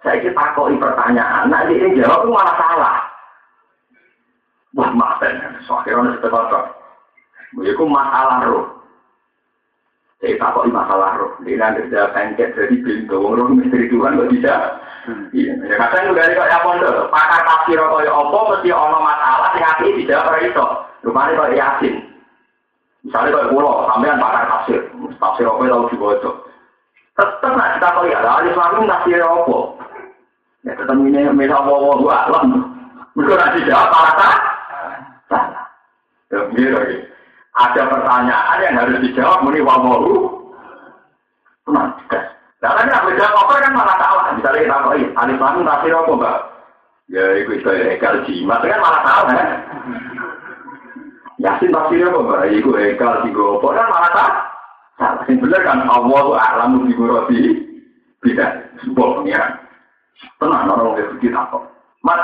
A: Saya kita takoi pertanyaan. Nah, ini jawab itu malah salah. Wah, maafkan. So, akhirnya seperti Itu masalah roh. Saya tak kok masalah roh. Dia nanti sudah pengket jadi pintu. Wong roh misteri Tuhan kok bisa. Iya. Ya kadang juga kok ya pondok. Pakar tafsir kok ya apa mesti ono masalah dijawab ora iso. Rupane kok yakin. Misalnya kok pulau, sampean pakar tafsir. Tafsir apa tau dibaca. Tetep nak kita kok ya alif lam tafsir apa. Ya tetep ini misal wawa alam. Mereka nanti jawab salah. Salah. Ya, gitu ada pertanyaan yang harus dijawab muni wawahu tenang gas nah kan aku jawab apa kan malah salah misalnya kita koi alif lam tafsir apa mbak ya itu itu ekal jimat kan malah salah kan yasin tafsir apa mbak? Itu ekal jigopo kan malah salah yang benar kan Allah tuh alamu jigoroti tidak sebuah pengiran. Tenang orang yang begitu takut. Mas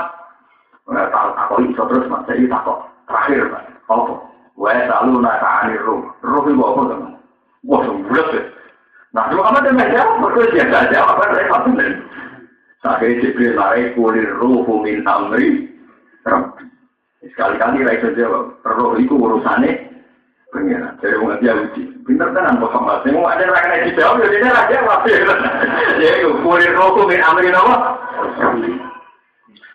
A: tahu aku itu terus mas. Saya takut. Terakhir mas. Apa? Wae selalu naka anir roh. Roh itu apa teman? Wah, sembulat ya. Nah, cuma kamu dia jawab, mereka biasa jawab, apa satu nih. Sakit Jibril lari kulir roh min amri. Sekali-kali raih jawab, roh itu urusannya pengiran. Jadi mau Yahudi. Pinter kan Muhammad. Mau ada rakyat yang dijawab, dia rakyat pasti. (laughs) Jadi kulir roh min amri apa?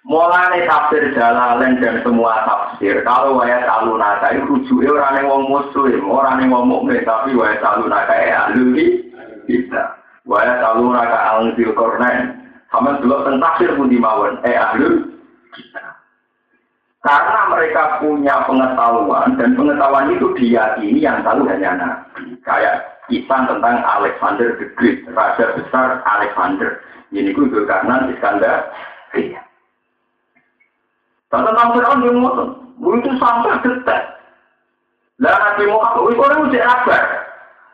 A: Mulai tafsir jalalain dan semua tafsir. Kalau waya salu naka itu rujuknya orang yang wong muslim, orang yang wong mukmin. Tapi waya salu naka ya ahli kita. Waya salu naka kornen. Sama dulu tentang tafsir pun dimawon. Eh ahli kita. Karena mereka punya pengetahuan dan pengetahuan itu diyakini yang tahu hanya nabi. Kayak kisah tentang Alexander the Great, raja besar Alexander. Ini itu karena Iskandar. Iya. Tentang Fir'aun yang ngotot. Itu sampai detek. Lah Nabi Muhammad itu orang udah apa?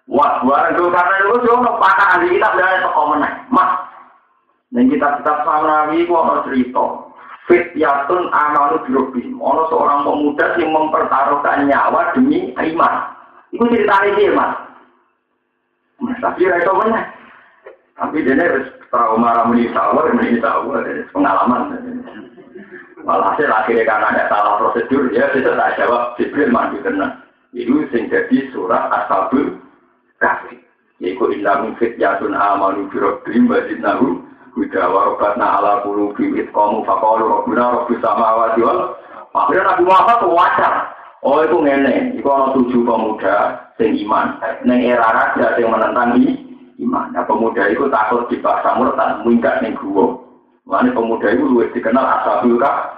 A: Wah, barang itu karena itu jono pakar ahli kitab toko meneh. Mas, dan kita Nabi itu ada cerita. Fityatun amalu birobim. Ono seorang pemuda yang mempertaruhkan nyawa demi iman. Itu cerita ini, Mas. Tapi itu meneh. Tapi dia harus trauma ramuni sawah, ramuni sawah, pengalaman. Malah hasil akhirnya karena ada salah prosedur, ya bisa tak jawab Jibril mandi kena. Itu sing jadi surat Ashabul Kahfi. Yaitu inna min fityatun amanu bi rabbihim wa zidnahum huda wa rabbatna ala qulubi itqamu faqalu rabbuna rabbus samawati wal Akhirnya Nabi Muhammad wajar. Oh itu ngene, itu ada tujuh pemuda sing iman. Neng era raja yang menentang iman. Nah, pemuda itu takut dipaksa murtad, minggat ning gua. Mana pemuda itu luwes dikenal asabul kah,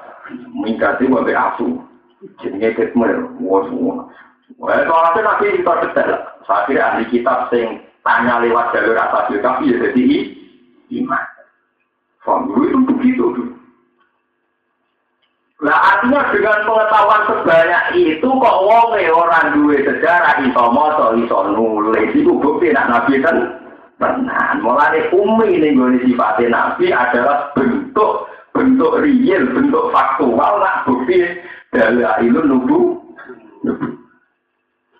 A: mingkati wabe asu. Jenenge ketmer, wah semua. Wah, soalnya nanti kita detail. Saya kira ahli kitab sing tanya lewat jalur asabul kah, ya jadi iman. Faham itu begitu dulu. Nah artinya dengan pengetahuan sebanyak itu kok wong orang duwe sejarah iso maca iso nulis itu bukti nak nabi kan Tenan, mulai umi ini gue sifatnya nabi adalah bentuk bentuk real, bentuk faktual, nak bukti dari ilmu nubu.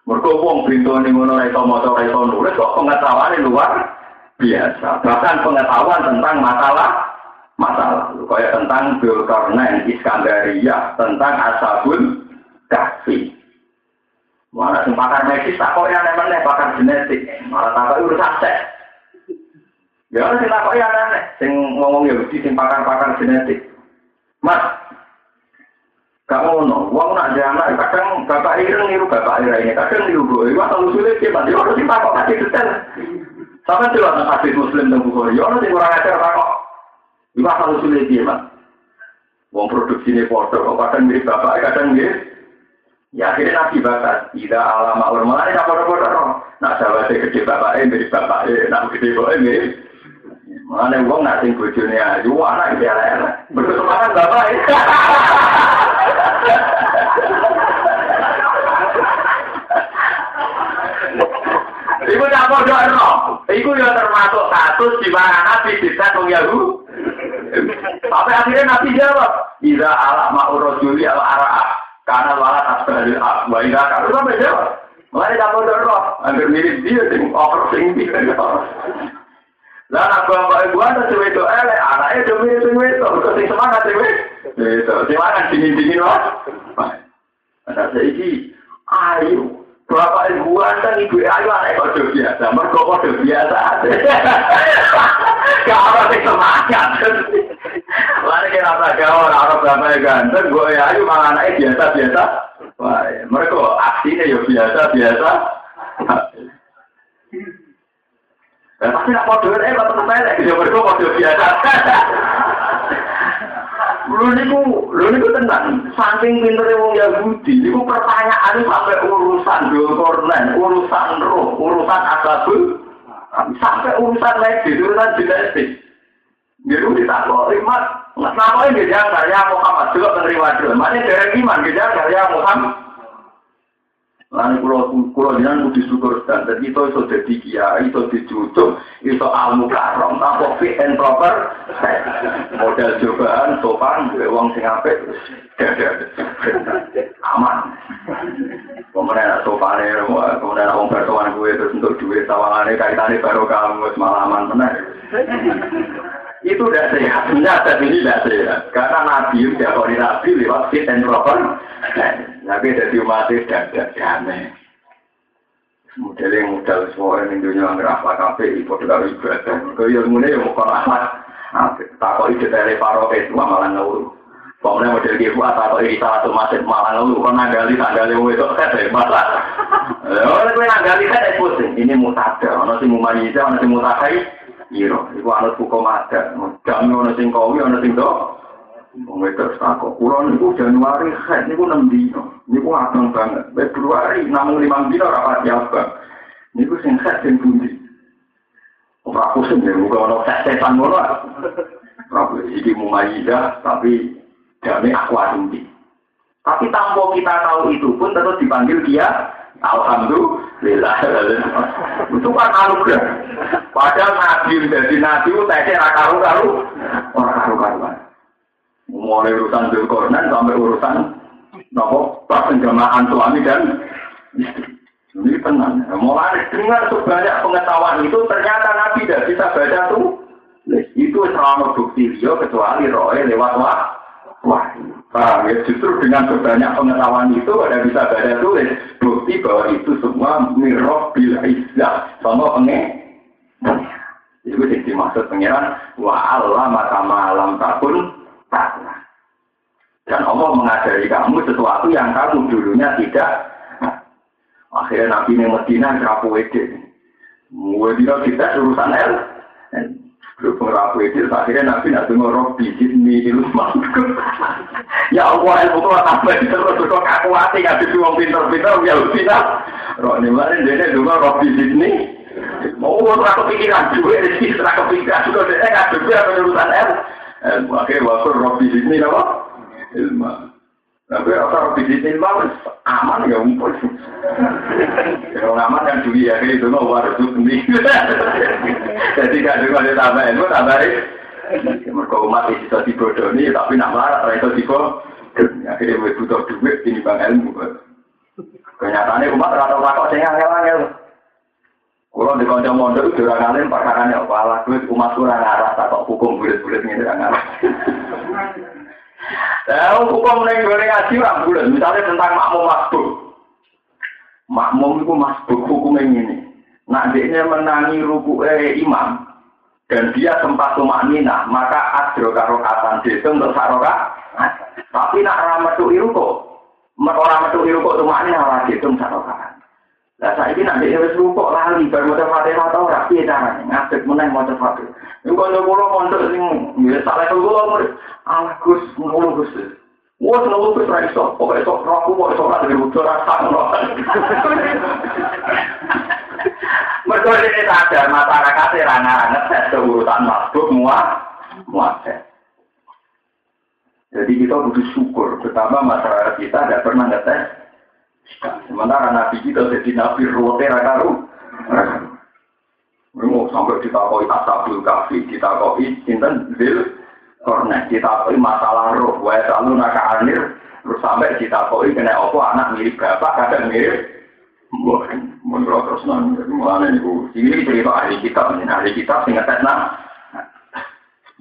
A: Mereka wong ini ngono reso moto reso nulis kok pengetahuan luar biasa. Bahkan pengetahuan tentang masalah masalah, kayak tentang Zulkarnain, Iskandaria, tentang Asabul Kahfi. Mana pakar medis tak kok yang namanya pakar genetik, malah tak urusan seks. Ya sing takoki aneh-aneh, sing ngomong Yahudi sing pakar-pakar genetik. Mas, gak ngono, wong nak jamak kadang bapak ireng niru bapak ini, kadang niru gue, wah kalau sulit sih, mas, orang sing takok kasih detail. Sama orang hadis muslim dan bukhari, orang sing kurang ajar takok. Wah kalau sulit sih, mas. Wong ini foto, kadang mirip bapak, kadang mirip Ya akhirnya nabi bakat, tidak alama orang malah ini apa apa Nak sahabat gede bapak mirip bapak nak gede bapak mirip. Mana uang nak sing bojone ayu, anak iki elek. Berkesemangat bapak. Iku tak podo ero. Iku ya termasuk kasus di mana Nabi bisa wong Yahudi. Sampai akhirnya Nabi jawab, "Iza ala ma'ur rajuli al ara'a." Karena malah asbalil wa ila kalau sampai jawab. Mulai podo ero. Hampir mirip dia sing over sing dia. Lah nak bapak ibu ada cewek itu elek, anaknya cuma itu cewek itu, terus sing semangat cewek. Itu, semangat dingin dingin mas. Ada seiki, ayo. Bapak ibu ada ibu ayo anak kode biasa, mereka kode biasa. Kalau sing semangat. Lalu kira apa gaul, orang bapak ganteng, gue ayo malah anaknya biasa biasa. Wah, mereka aksinya ya biasa biasa. Ya pasti nak kode eh bapak sepele, dia berdua kode biasa. Lu niku, lu niku tenang. Saking pinternya wong Yahudi, niku pertanyaan sampai urusan dokornen, urusan roh, urusan asabul, sampai urusan medis, urusan genetik. Jadi ditakut nggak tahu ini dia karya Muhammad juga menerima dulu. Mana dari iman dia karya Muhammad. Lan kula kula jenengan kudu syukur sak dadi to iso dadi kiai to dicucuk iso amuk karom apa fit and proper. Model cobaan sopan duwe wong sing apik aman. Pemeran sopan ya pemeran wong pertuan kuwi terus untuk duit sawangane kaitane baru kamu semalaman tenan itu tidak sehat. Nyata ini tidak sehat. Karena Nabi udah kalau Nabi lewat fit and proper. Nabi jadi umat tidak tidak damai. Model yang modal semua yang dunia nggak apa kafe, ibu tidak ibadah. Kau yang mulai yang bukan rahmat. Tak kau itu dari paro itu malah ngawur. Pokoknya model dia buat atau salah satu masjid malah ngawur. Kau nagali tanggali itu kan masalah. Orang itu nagali kan pusing. Ini mutada. Orang si mumayyidah, orang si mutakai. Iro, iku anut hukum adat. Jami ana sing kowi, ana sing do. Wong wedok sako. Kulo niku Januari haid niku 6 dino. Niku abang banget. Februari namung 5 dino ora pati abang. Niku sing haid sing pundi. Ora pusing ya, muga ana setan ngono. Ora iki mumayyidah tapi jami aku tinggi. Tapi tanpa kita tahu itu pun tetap dipanggil dia Alhamdulillah. Itu kan anugerah. Padahal nabi jadi nabi itu tesnya karu karu orang karu karuan. Mulai urusan Zulkarnain sampai urusan nopo pas penjamahan suami dan. Ini tenang. Mulai dengan sebanyak pengetahuan itu ternyata nabi tidak bisa baca tuh. Itu selama bukti dia kecuali roe lewat wah. Paham ya? Justru dengan sebanyak pengetahuan itu ada bisa baca tulis bukti bahwa itu semua mirroh bil izzah sama penge. Itu yang dimaksud pengiran wa Allah maka malam takun taklah. Dan Allah mengajari kamu sesuatu yang kamu dulunya tidak. Akhirnya Nabi Medina kerapu wede. Medina kita urusan el. Berhubung rapu itu, akhirnya Nabi nak dengar roh bijit di rumah. Ya Allah, ilmu kau tambah terus kok kaku hati nggak bisa uang pinter-pinter, ya pinter. Roh ini mana dia dengar roh bijit ini. Mau uang kepikiran juga, rezeki setelah kepikiran juga dia nggak juga urusan el. Akhirnya waktu roh bijit ini apa? Ilmu. Tapi rasa di sini malas aman ya umpul. Kalau aman kan juga ya itu mau harus sendiri. Jadi gak ada tambah ilmu tambah Mereka umat itu bisa dibodoni tapi nak marah itu dibo. Akhirnya butuh duit ini bang ilmu. Kenyataannya umat rata-rata saya angel-angel. Kalau di kancam mondok itu orang alim perkara apa alah duit umat kurang arah tak hukum bulat-bulat ini orang alim. Nah, hukum neng goreng ngaji orang bulan. Misalnya tentang makmum masbuk. Makmum itu masbuk hukum ini. Nah, dia menangi ruku eh, imam. dan dia sempat tumak nina, maka adro karokatan itu untuk saroka. Tapi nak tuh kok, orang metu iruko tumak nina lagi itu saroka. Nah saya ini nanti harus rukuk lali baru mau fatihah atau ora piye carane ngadeg meneh maca fatihah. Iku kanca kula mondok ya salah kula murid. Alah Gus, ngono Gus. Wah, ra iso, pokoke sok roku kok iso ora dirujuk rasa ngono. (laughs) Mereka ini sadar masyarakat rana ngetes keurutan makhluk muat muat. Jadi kita butuh syukur, pertama masyarakat kita tidak pernah ngetes. Sementara nabi kita jadi nabi rote rakaru. Mau sampai ditakoi asabul kafi, ditakoi inten zil kornet, ditakoi masalah roh, wa selalu naka anir, terus sampai ditakoi kena opo anak mirip bapak, kadang mirip menurut terus nang mulane niku. Ini cerita ahli kitab ahli kitab sing ngetes nah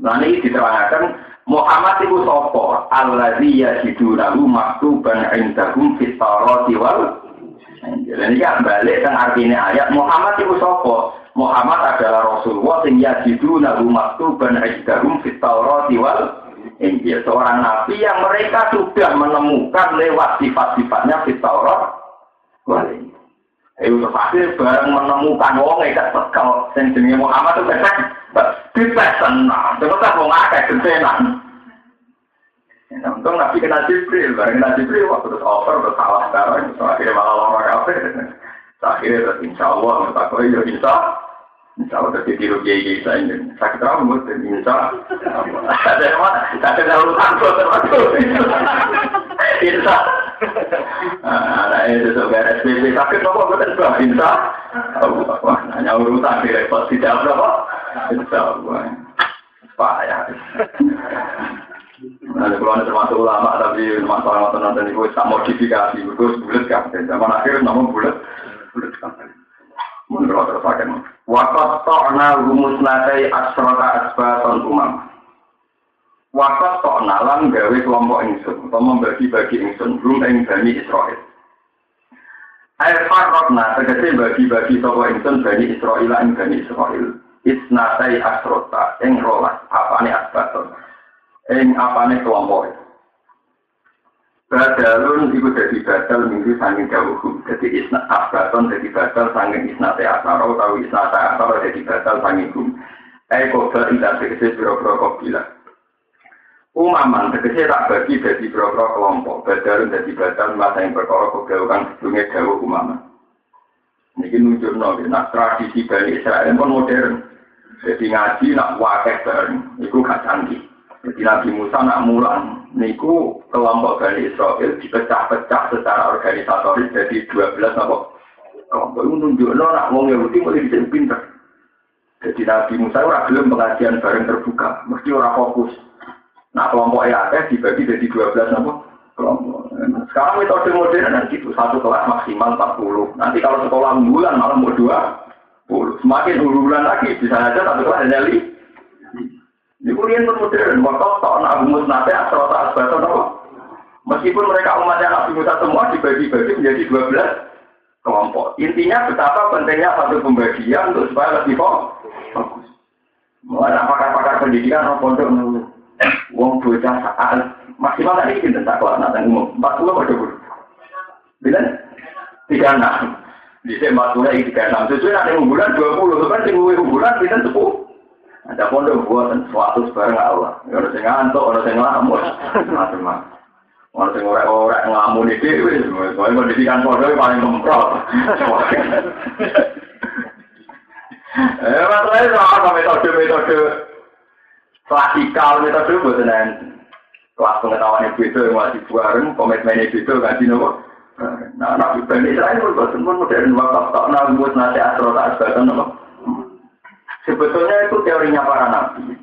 A: nah ini diterangkan Muhammad itu sopo alladzi yajidunahu maktuban indahum fit tawrati wal jadi kan balik kan artinya ayat. Muhammad itu sopo Muhammad adalah Rasulullah sing yajidunahu maktuban indahum fit tawrati wal Injil. Seorang nabi yang mereka sudah menemukan lewat sifat-sifatnya fit Taurat wal Injil. Itu pasti bareng menemukan wong ikat tekel sing jenenge Muhammad itu besek dites tenang terus tak akeh gentenan Untung Nabi kena Jibril, bareng kena Jibril, waktu terus over, terus salah sekarang, terus akhirnya malah lama kafe. Akhirnya terus insya Allah, menurut aku, ya insya Insya Allah terus ditiru kiai kiai saya ini. Sakit rambut, insya Allah. Ada yang mana? Sakit urusan termasuk. Insya Nah, itu sebagai SPP sakit apa betul bah insya Allah. Hanya urusan direpot tidak berapa? Insya Allah. Payah. Nah, kalau ada termasuk ulama tapi masalah masalah nanti itu tak modifikasi, itu bulat kan. Zaman akhir namun bulat, bulat kan. Menurut terus akan. Wakat ta'na rumus nakai asrota asbaton umam. Wakat tokna lan gawe kelompok ingsun, atau membagi-bagi ingsun, belum ing Bani Israel. Air farrokna, tegese bagi-bagi toko ingsun Bani Israel ing Bani Israel. Isnatai asrota, ing rolas, apane asbaton. Ing apane kelompok Badalun iku dadi badal minggu sanging jauhum. Jadi isna asbaton dadi badal sanging isnate asaro, tau isnate asaro dadi badal sanging hum. Eko bal tidak tegese biro-biro kopilah. Umaman tegese tak bagi dari beberapa kelompok. Badalun dari badal masa yang perkara kegaukan sebelumnya jauh umaman. Ini nunjuk nabi. Nah tradisi Bani Israel pun modern. Jadi ngaji nak wakil bareng. Itu gak canggih. Jadi Nabi Musa nak mulang. Niku kelompok Bani Israel dipecah-pecah secara organisatoris jadi 12 apa? Kelompok itu nunjuk nak wong Yahudi mulai bisa pinter. Jadi Nabi Musa ora belum pengajian bareng terbuka, mesti ora fokus. Nah kelompok EAT dibagi jadi 12 apa? Kelompok. Sekarang metode modern kan gitu, satu kelas maksimal 40. Nanti kalau sekolah bulan malah mau dua puluh. Semakin bulan lagi, bisa aja satu kelas hanya li. Ini kuliah modern, waktu tak nak rumus nate asal tak asbatan apa? Meskipun mereka umatnya Nabi Musa semua dibagi-bagi menjadi 12 kelompok. Intinya betapa pentingnya satu pembagian untuk supaya lebih fokus. Mulai pakar-pakar pendidikan orang pondok Wong bocah saat maksimal tadi kita tak kelas nanti umum empat puluh ada puluh. Bila tiga enam. Di sini empat puluh tiga enam. Sesuai nanti bulan dua puluh kan tinggal bulan kita sepuluh. Ada pondok buat suatu sebarang Allah. Orang sing ngantuk, orang sing ngelamun, macam-macam. Orang sing orang-orang ngelamun itu, soalnya pendidikan pondok paling kemprot. Eh, masalahnya sama metode-metode klasikal metode buat kelas pengetahuan yang beda yang masih bareng komitmen yang beda kan nopo nah bani Israel pun bosan pun modern wakaf tak nabi buat nasi asro tak asbatan nopo sebetulnya itu teorinya para nabi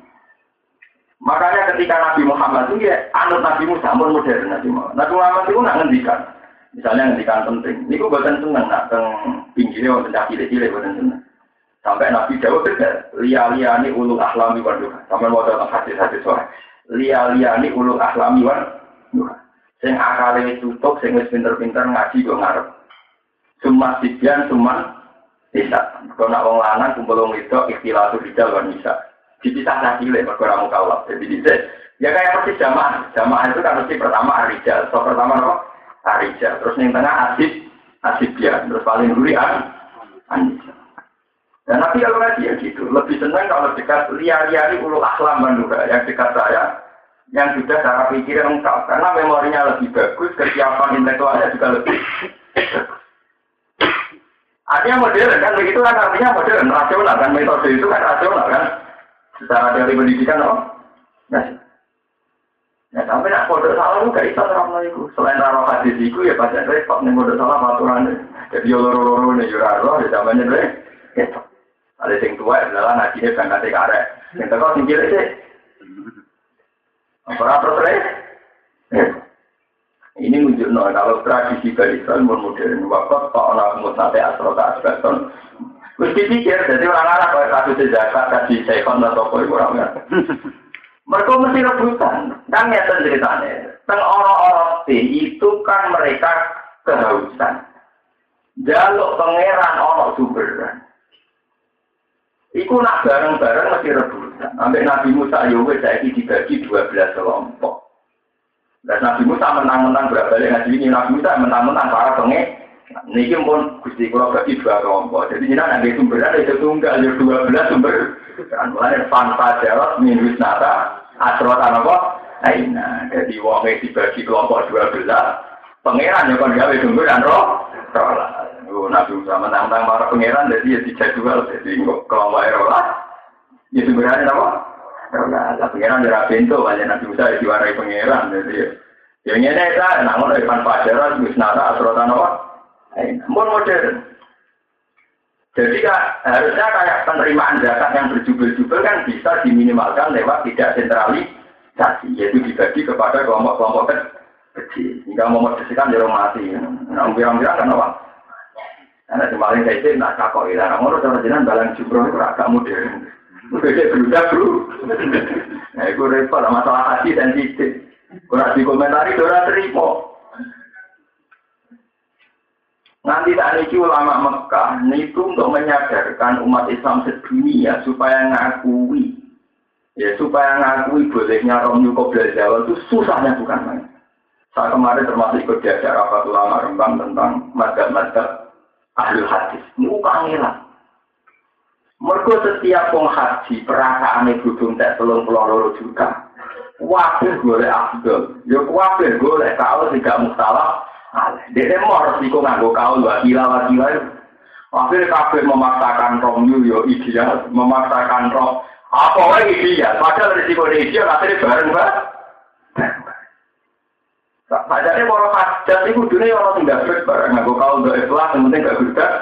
A: makanya ketika Nabi Muhammad itu ya anut Nabi Musa pun modern Nabi Muhammad Nabi Muhammad itu nak ngendikan misalnya ngendikan penting ini gue buatan seneng nak teng pinggirnya waktu cilik-cilik buatan seneng Sampai Nabi Dawud tidak lia ini ulul ahlami wan duha. Sampai mau datang hadis-hadis sore. Lia-liani ulul ahlami wan duha. Sing akale tutup, sing wis pinter-pinter ngaji go ngarep. Cuma sidian, cuma bisa. Kalau nak wong lanang kumpul wong itu ikhtilatu rijal wan bisa. dipisah lagi oleh perkara mukallaf. Jadi bisa ya kayak persis jamaah. Jamaah itu kan mesti pertama arijal. So pertama apa? Arijal. Terus yang tengah asib, asib. Terus paling duri an, anisa. Dan nanti kalau lagi ya gitu, lebih senang kalau dekat liar-liari ulu akhlam manura yang dekat saya, yang sudah cara pikir lengkap, karena memorinya lebih bagus, kesiapan intelektualnya juga lebih Artinya modern kan begitu kan artinya modern, rasional kan metode itu kan rasional kan. Secara teori pendidikan oh. Nah, Ya sampai nak kode salah lu gak bisa terang itu. Selain raro hadis itu ya pacar repot nih kode salah aturan Jadi yo loro loro nih juraro ya zamannya deh. Gitu. Ada yang tua adalah najinya kan nanti karek. Yang teko singkir sih. Apa terus ini menunjuk no, kalau tradisi barisan modern, waktu pak orang mutate asrota asbeton, terus dipikir, jadi orang-orang kalau kasus zakat kasih sekon atau apa orang ya. Mereka mesti rebutan, kan ya ceritanya. Teng orang-orang itu kan mereka kehausan. Jaluk pangeran orang sumberan. Iku nak bareng-bareng mesti rebutan. Sampai Nabi Musa Yowe saya dibagi 12 kelompok. Dan Nabi Musa menang-menang berbalik ngaji ini Nabi Musa menang-menang para penge. Niki pun gusti kalau bagi dua kelompok. Jadi ini ada sumber ada itu tunggal ada dua belas sumber. Kan mulai fanfa jarot minus nata asrot apa? Nah, jadi wong dibagi kelompok dua belas. Pangeran ya kan gawe sumber dan roh. Roh Nabi Musa menang-menang para pangeran jadi ya dijadwal jadi kelompok roh Ya sumbernya apa? Karena lah pangeran dari pintu banyak nabi Musa diwarai pangeran jadi ya ini ya namun dari pan pacaran wis nara asrotan apa? Mohon modern. Jadi kak, harusnya kayak penerimaan zakat yang berjubel-jubel kan bisa diminimalkan lewat tidak sentralisasi, yaitu dibagi kepada kelompok-kelompok kecil. Hingga memodifikasikan jero mati. Nah, bilang-bilang kan apa? Karena kemarin saya itu nak kakok ilah, namun orang jenengan balang jumroh itu agak modern. Beda berudah bro. Nah, itu repot masalah hati sensitif. Kurang dikomentari, orang terima. Nanti tak niki ulama Mekah itu untuk menyadarkan umat Islam sedunia supaya ngakui, ya supaya ngakui bolehnya Rom Yuko Jawa itu susahnya bukan main. Saya kemarin termasuk ikut diajar rapat ulama Rembang tentang madhab-madhab ahli hadis. Ini ukangilah. Mergo setiap wong haji perasaane budung tak telung puluh loro juta. Wabih golek abdul. Yo wabih golek kau tidak mustalah. Dede mau resiko nganggo kau dua kila wakila. Akhirnya kabeh memaksakan romyu yo ideal, memaksakan rom. Apa wae ideal? Padahal risiko ideal akhirnya bareng mbak. Padahal kalau hajat itu dunia orang tidak bareng nganggo kau dua ikhlas, penting gak gudang.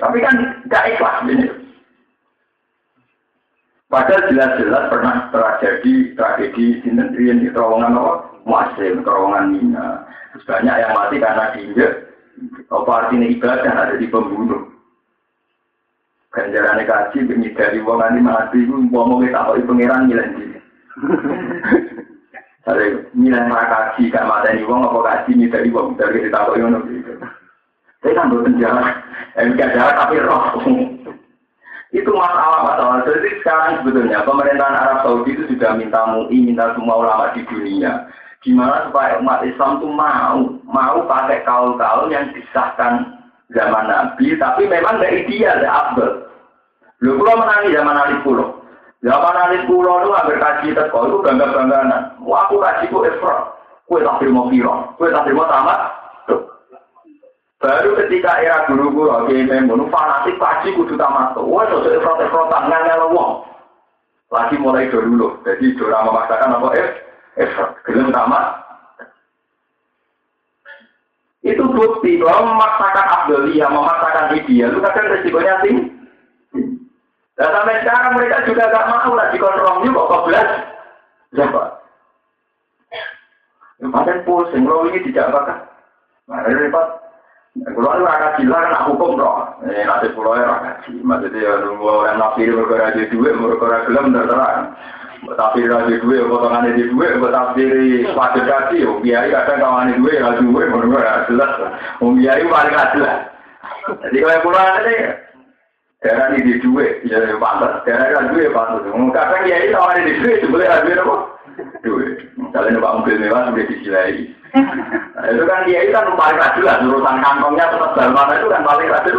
A: Tapi kan tidak ikhlas ini. Padahal jelas-jelas pernah terjadi tragedi di negeri di terowongan apa? Muasim, terowongan Mina. Terus banyak yang mati karena diinjek. Apa artinya ibadah ada di pembunuh. Ganjaran kaji dari wong ini mati mau kita apa pangeran nilai diri. Ada nilai kaji gak mati ini wong apa kaji dari wong dari kita apa yang saya kan berpenjara, MK jahat tapi roh. itu masalah-masalah. Jadi sekarang sebetulnya pemerintahan Arab Saudi itu sudah minta MUI, minta semua ulama di dunia. Gimana supaya umat Islam itu mau, mau pakai kaul-kaul yang disahkan zaman Nabi, tapi memang tidak ideal, tidak abdul. Lu pulau menangi zaman Ali Pulau. Zaman Ali Pulau itu hampir kaji teko, itu bangga-bangganan. Wah aku kaji ku Efra. Kue tak terima kira, kue tak terima tamat, Baru ketika era guru-guru oke memun fanatik pasti kudu tamat. Wah, sosok protes-protes ngangel wong. Lagi mulai dulu, jadi dora memaksakan apa eh, eh, gelem tamat. Itu bukti bahwa memaksakan Abdulia, memaksakan ideal, itu kadang resikonya tinggi. Dan sampai sekarang mereka juga gak mau lagi kontrol kok belas. Siapa? Yang paling pusing, lo ini tidak bakal. Nah, repot. Kalau itu rakyat gila kan hukum dong. Ini nanti pulau ya rakyat gila. Maksudnya ya nunggu orang nafsir berkora di duit, berkora gelem terserah. Tapi raja duit, potongan di duit, tapi pada kaki, biaya kadang kawan di duit, raja duit, menurut jelas. Biaya paling jelas. Jadi kalau pulau ini, Daerah ini di duit, ya pantas. Daerah ini duit pantas. Kadang ya itu awalnya di duit, sebenarnya duit apa? Duit. Misalnya numpak mobil mewah sudah disilai. Nah, itu kan dia itu kan paling rajin lah, urusan kantongnya tetap dalam mana itu kan paling rajin.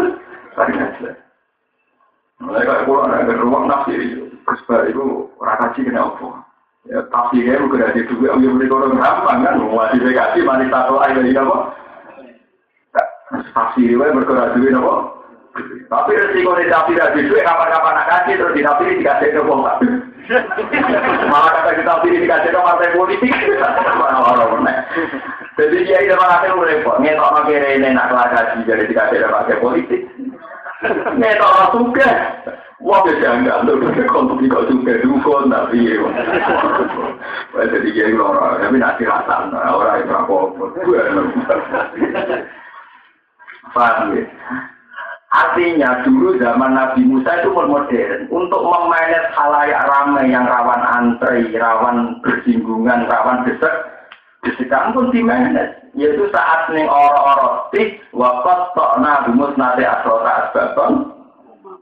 A: Paling rajin. Mulai kayak pulau ada ruang nafsi itu, kesbah itu rakaji kena apa? Ya tafsirnya bukan ada duit, yang beli orang gampang kan, mau dikasih mandi satu air dari apa? Tafsirnya bergerak duit apa? Tapi resiko di tapi dari duit kapan-kapan nak kasih terus di tapi dikasih ke bong Malah kata kita pilih dikasih ke partai politik. Jadi dia itu malah itu repot. Ngetok nak kira ini nak kasih jadi dikasih ke partai politik. Ngetok nak suka. Wah bisa enggak tuh kalau tidak suka dukun tapi. Jadi dia itu orang tapi nanti rasa orang itu apa-apa. Paham ya? Artinya dulu zaman Nabi Musa itu modern untuk memanage halayak ramai yang rawan antri, rawan bersinggungan, rawan desek, desekan pun dimanage. Yaitu saat nih orang-orang tik wakat tokna rumus nate asrota asbaton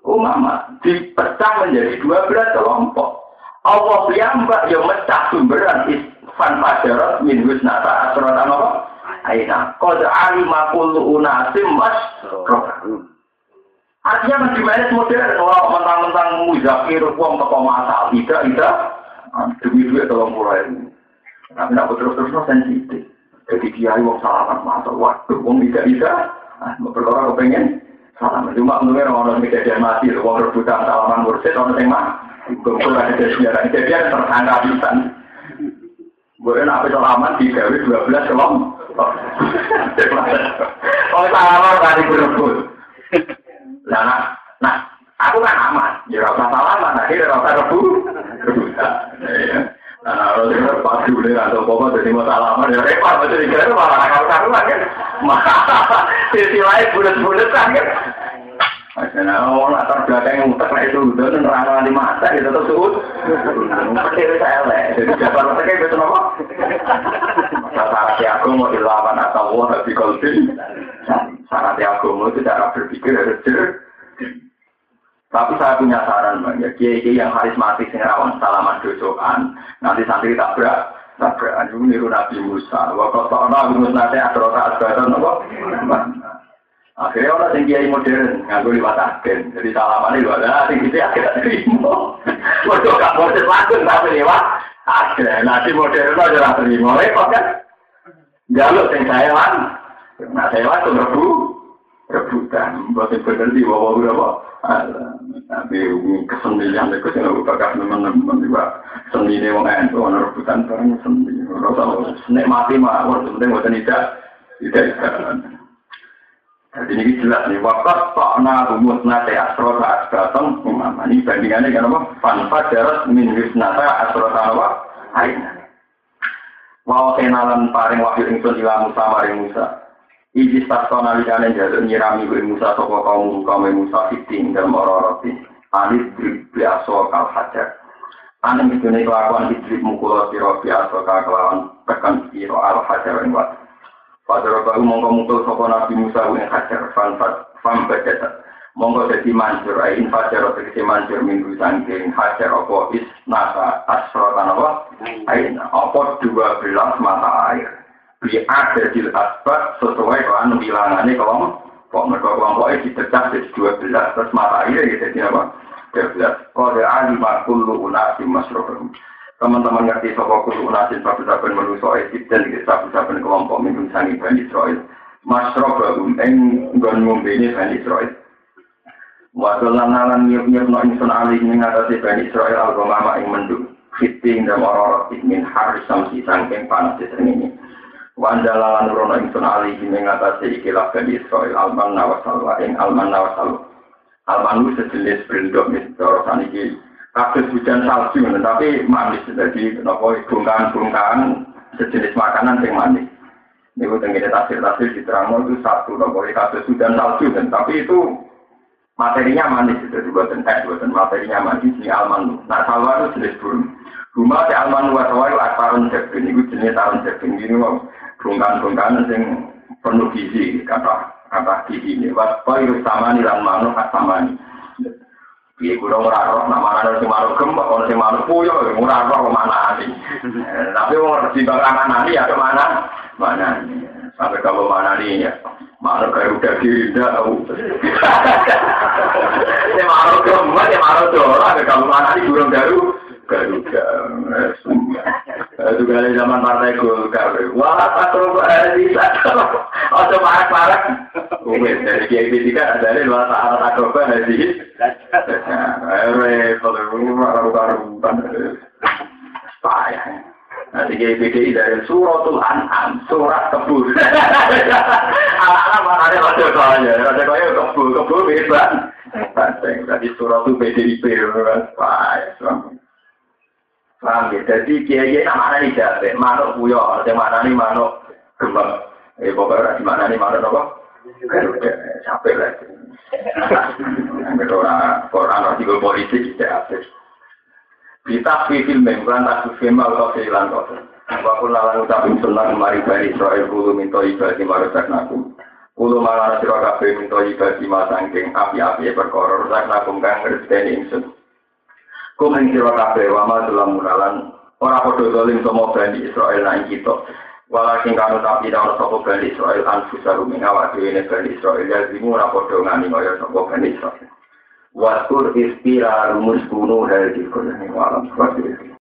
A: umama dipecah menjadi dua belas kelompok. Allah piyambak yang mecah sumberan isfan pajarot min husnata asrota apa? Aina. Kode alima kullu unasim mas. Artinya kan di mana modern, orang mentang-mentang muzakir, uang toko masal, tidak, tidak. Demi duit tolong mulai. Tapi nak terus-terus sensitif. Jadi dia uang salaman masal, waduh, uang tidak, tidak. Nah, perkara kepengen salaman. Cuma menurut orang kejadian mati, uang rebutan salaman mursid, orang yang mah. Kumpul ada kejadian, kejadian tersangka bisa. Boleh nak salaman di gawe 12 kelompok. (laughs) Oh, salaman tadi berebut. Nah, nah, nah, aku kan aman. Ya rasa salaman, akhirnya rasa rebu. Ya. Nah, kalau dia pas dulu atau apa jadi salaman ya repot. Jadi kira malah nakal-nakalan kan. (laughs) Sisi lain bulat-bulat kan. Karena orang latar belakang yang utak lah itu udah nerang di mata gitu tetap suut. Kecil saya lah. Jadi jabar mereka itu apa? Syarat aku mau dilawan atau wah tapi kolbin. Syarat aku itu cara berpikir harus jer. Tapi saya punya saran ya, kiai yang karismatik sing rawan salaman dosokan, nanti santri tabrak, tabrak anu niru Nabi Musa. Waktu tak Nabi Musa nanti asrota asbatan apa? Akhirnya orang yang kiai modern nganggo liwat agen, jadi salaman itu ada, sing itu akhirnya terima. Waduh gak modern langsung tapi lewat agen. Nanti modern aja lah terima, repot kan? Jaluk sing saya lan, nah saya lan rebu, rebutan, buat yang bener di bawah berapa? Tapi kesenian itu sih nggak bakal teman-teman juga mau nggak orang rebutan barang seni, rasa nikmati mah, penting buat tidak tidak. Jadi ini jelas nih, wakat takna rumus nate asrota asbatam umama. Ini bandingannya kan apa? Fanfa darat min wisnata asrota apa? Aina. Mau kenalan paring wahyu ingsun ila Musa maring Musa. Iji stasto nalikane jaluk nyirami gue Musa toko kaum kaum Musa fitin dalam orang-orang Alif drip biaso kal hajar. Ane mitune kelakuan idrip mukulo siro biaso kal kelawan tekan siro al hajar ing wat. Pada baru mongko mukul sopo Nabi Musa yang hajar fan fam baca Mongko jadi mancur ain fajar atau kesi mancur minggu sangking hajar opo is nasa asro apa ain opo dua belas mata air. Bi ada di asbat sesuai dengan bilangannya kalau kok mereka kelompoknya dipecah jadi dua belas terus mata air ya jadi apa? Dua belas. Kode alimah kullu unasi masrohum teman-teman ngerti sopo kudu unasin sabu-saben menuso ekip dan sabu-saben kelompok minggu sangi Bani Israel. Masroh bagum eng nggon ngombe ini Bani Israel. Wadol lan nyep-nyep no insun alih mengatasi Bani Israel al-gomama ing menduk. Fiting dan orang min haris samsi sangking panas ini. Wandalalan rono insun alih mengatasi ikilah Bani Israel alman nawasalwa ing alman nawasalwa. Alman itu sejenis berindok misalnya saniki kasus hujan salju, tapi manis. Jadi, nopo bungkahan-bungkahan sejenis makanan yang manis. Ini tenggine tasir-tasir di terang itu satu nopo kasus hujan salju, dan tapi itu materinya manis. Jadi buatan es, buatan materinya manis. Ini alman. Nah, salwa itu jenis burung. Rumah di alman luar sawah itu akarun jebin. Itu jenis tahun jebin. Ini bungkahan-bungkahan yang penuh gizi, kata kata gizi ini. Waspa itu sama nih lan manuk sama nih. Iya, gue ora roh, nama ana sing manuk gembok, ana sing manuk puyuh, ora roh ke mana nih. Tapi wong ngerti bang mana nih, ada mana, mana Sampai kalau mana nih ya, mana kayak udah tidak tahu. Ya manuk gembok, ya manuk dolar, kalau mana nih burung garu, Garuda. Itu kali zaman partai Golkar. Wah, tak terlalu bisa. Oh, parah-parah. Mungkin dari kiai tiga ada di luar saat tak coba haji. Eh, kalau ini mah karu-karuan. Payah. Nanti kiai PDI dari suratul an'am, surat kebun. Anak-anak mana ada raja kaya, raja kaya kebun, kebun bebas. Tadi suratul PDIP, payah. Paham ya? Jadi kiai nama ini jabe, manuk buyo, yang mana nih manuk gembang. Eh pokoknya di mana nih manuk apa? Capek lah. Yang orang Quran arti politik tidak habis. Kita film membuat tak film atau film kau. Waktu nalar ucapin sunnah mari bani Israel kulo minta ibadah marusak naku. Kulo malah sira kabeh minta ibadah masangking api-api perkara rusak nakum kang ngerteni ingsun. Kumen sira kabeh wa ma dalam munalan ora padha zalim sama Bani Israel nang kita. Walakin kanu tapi ora sapa Bani Israel anfusa ruming awak dhewe ne Bani Israel ya zimu ora padha ngani kaya sapa Bani Israel. Waskur ispira rumus kuno dari dikon ing alam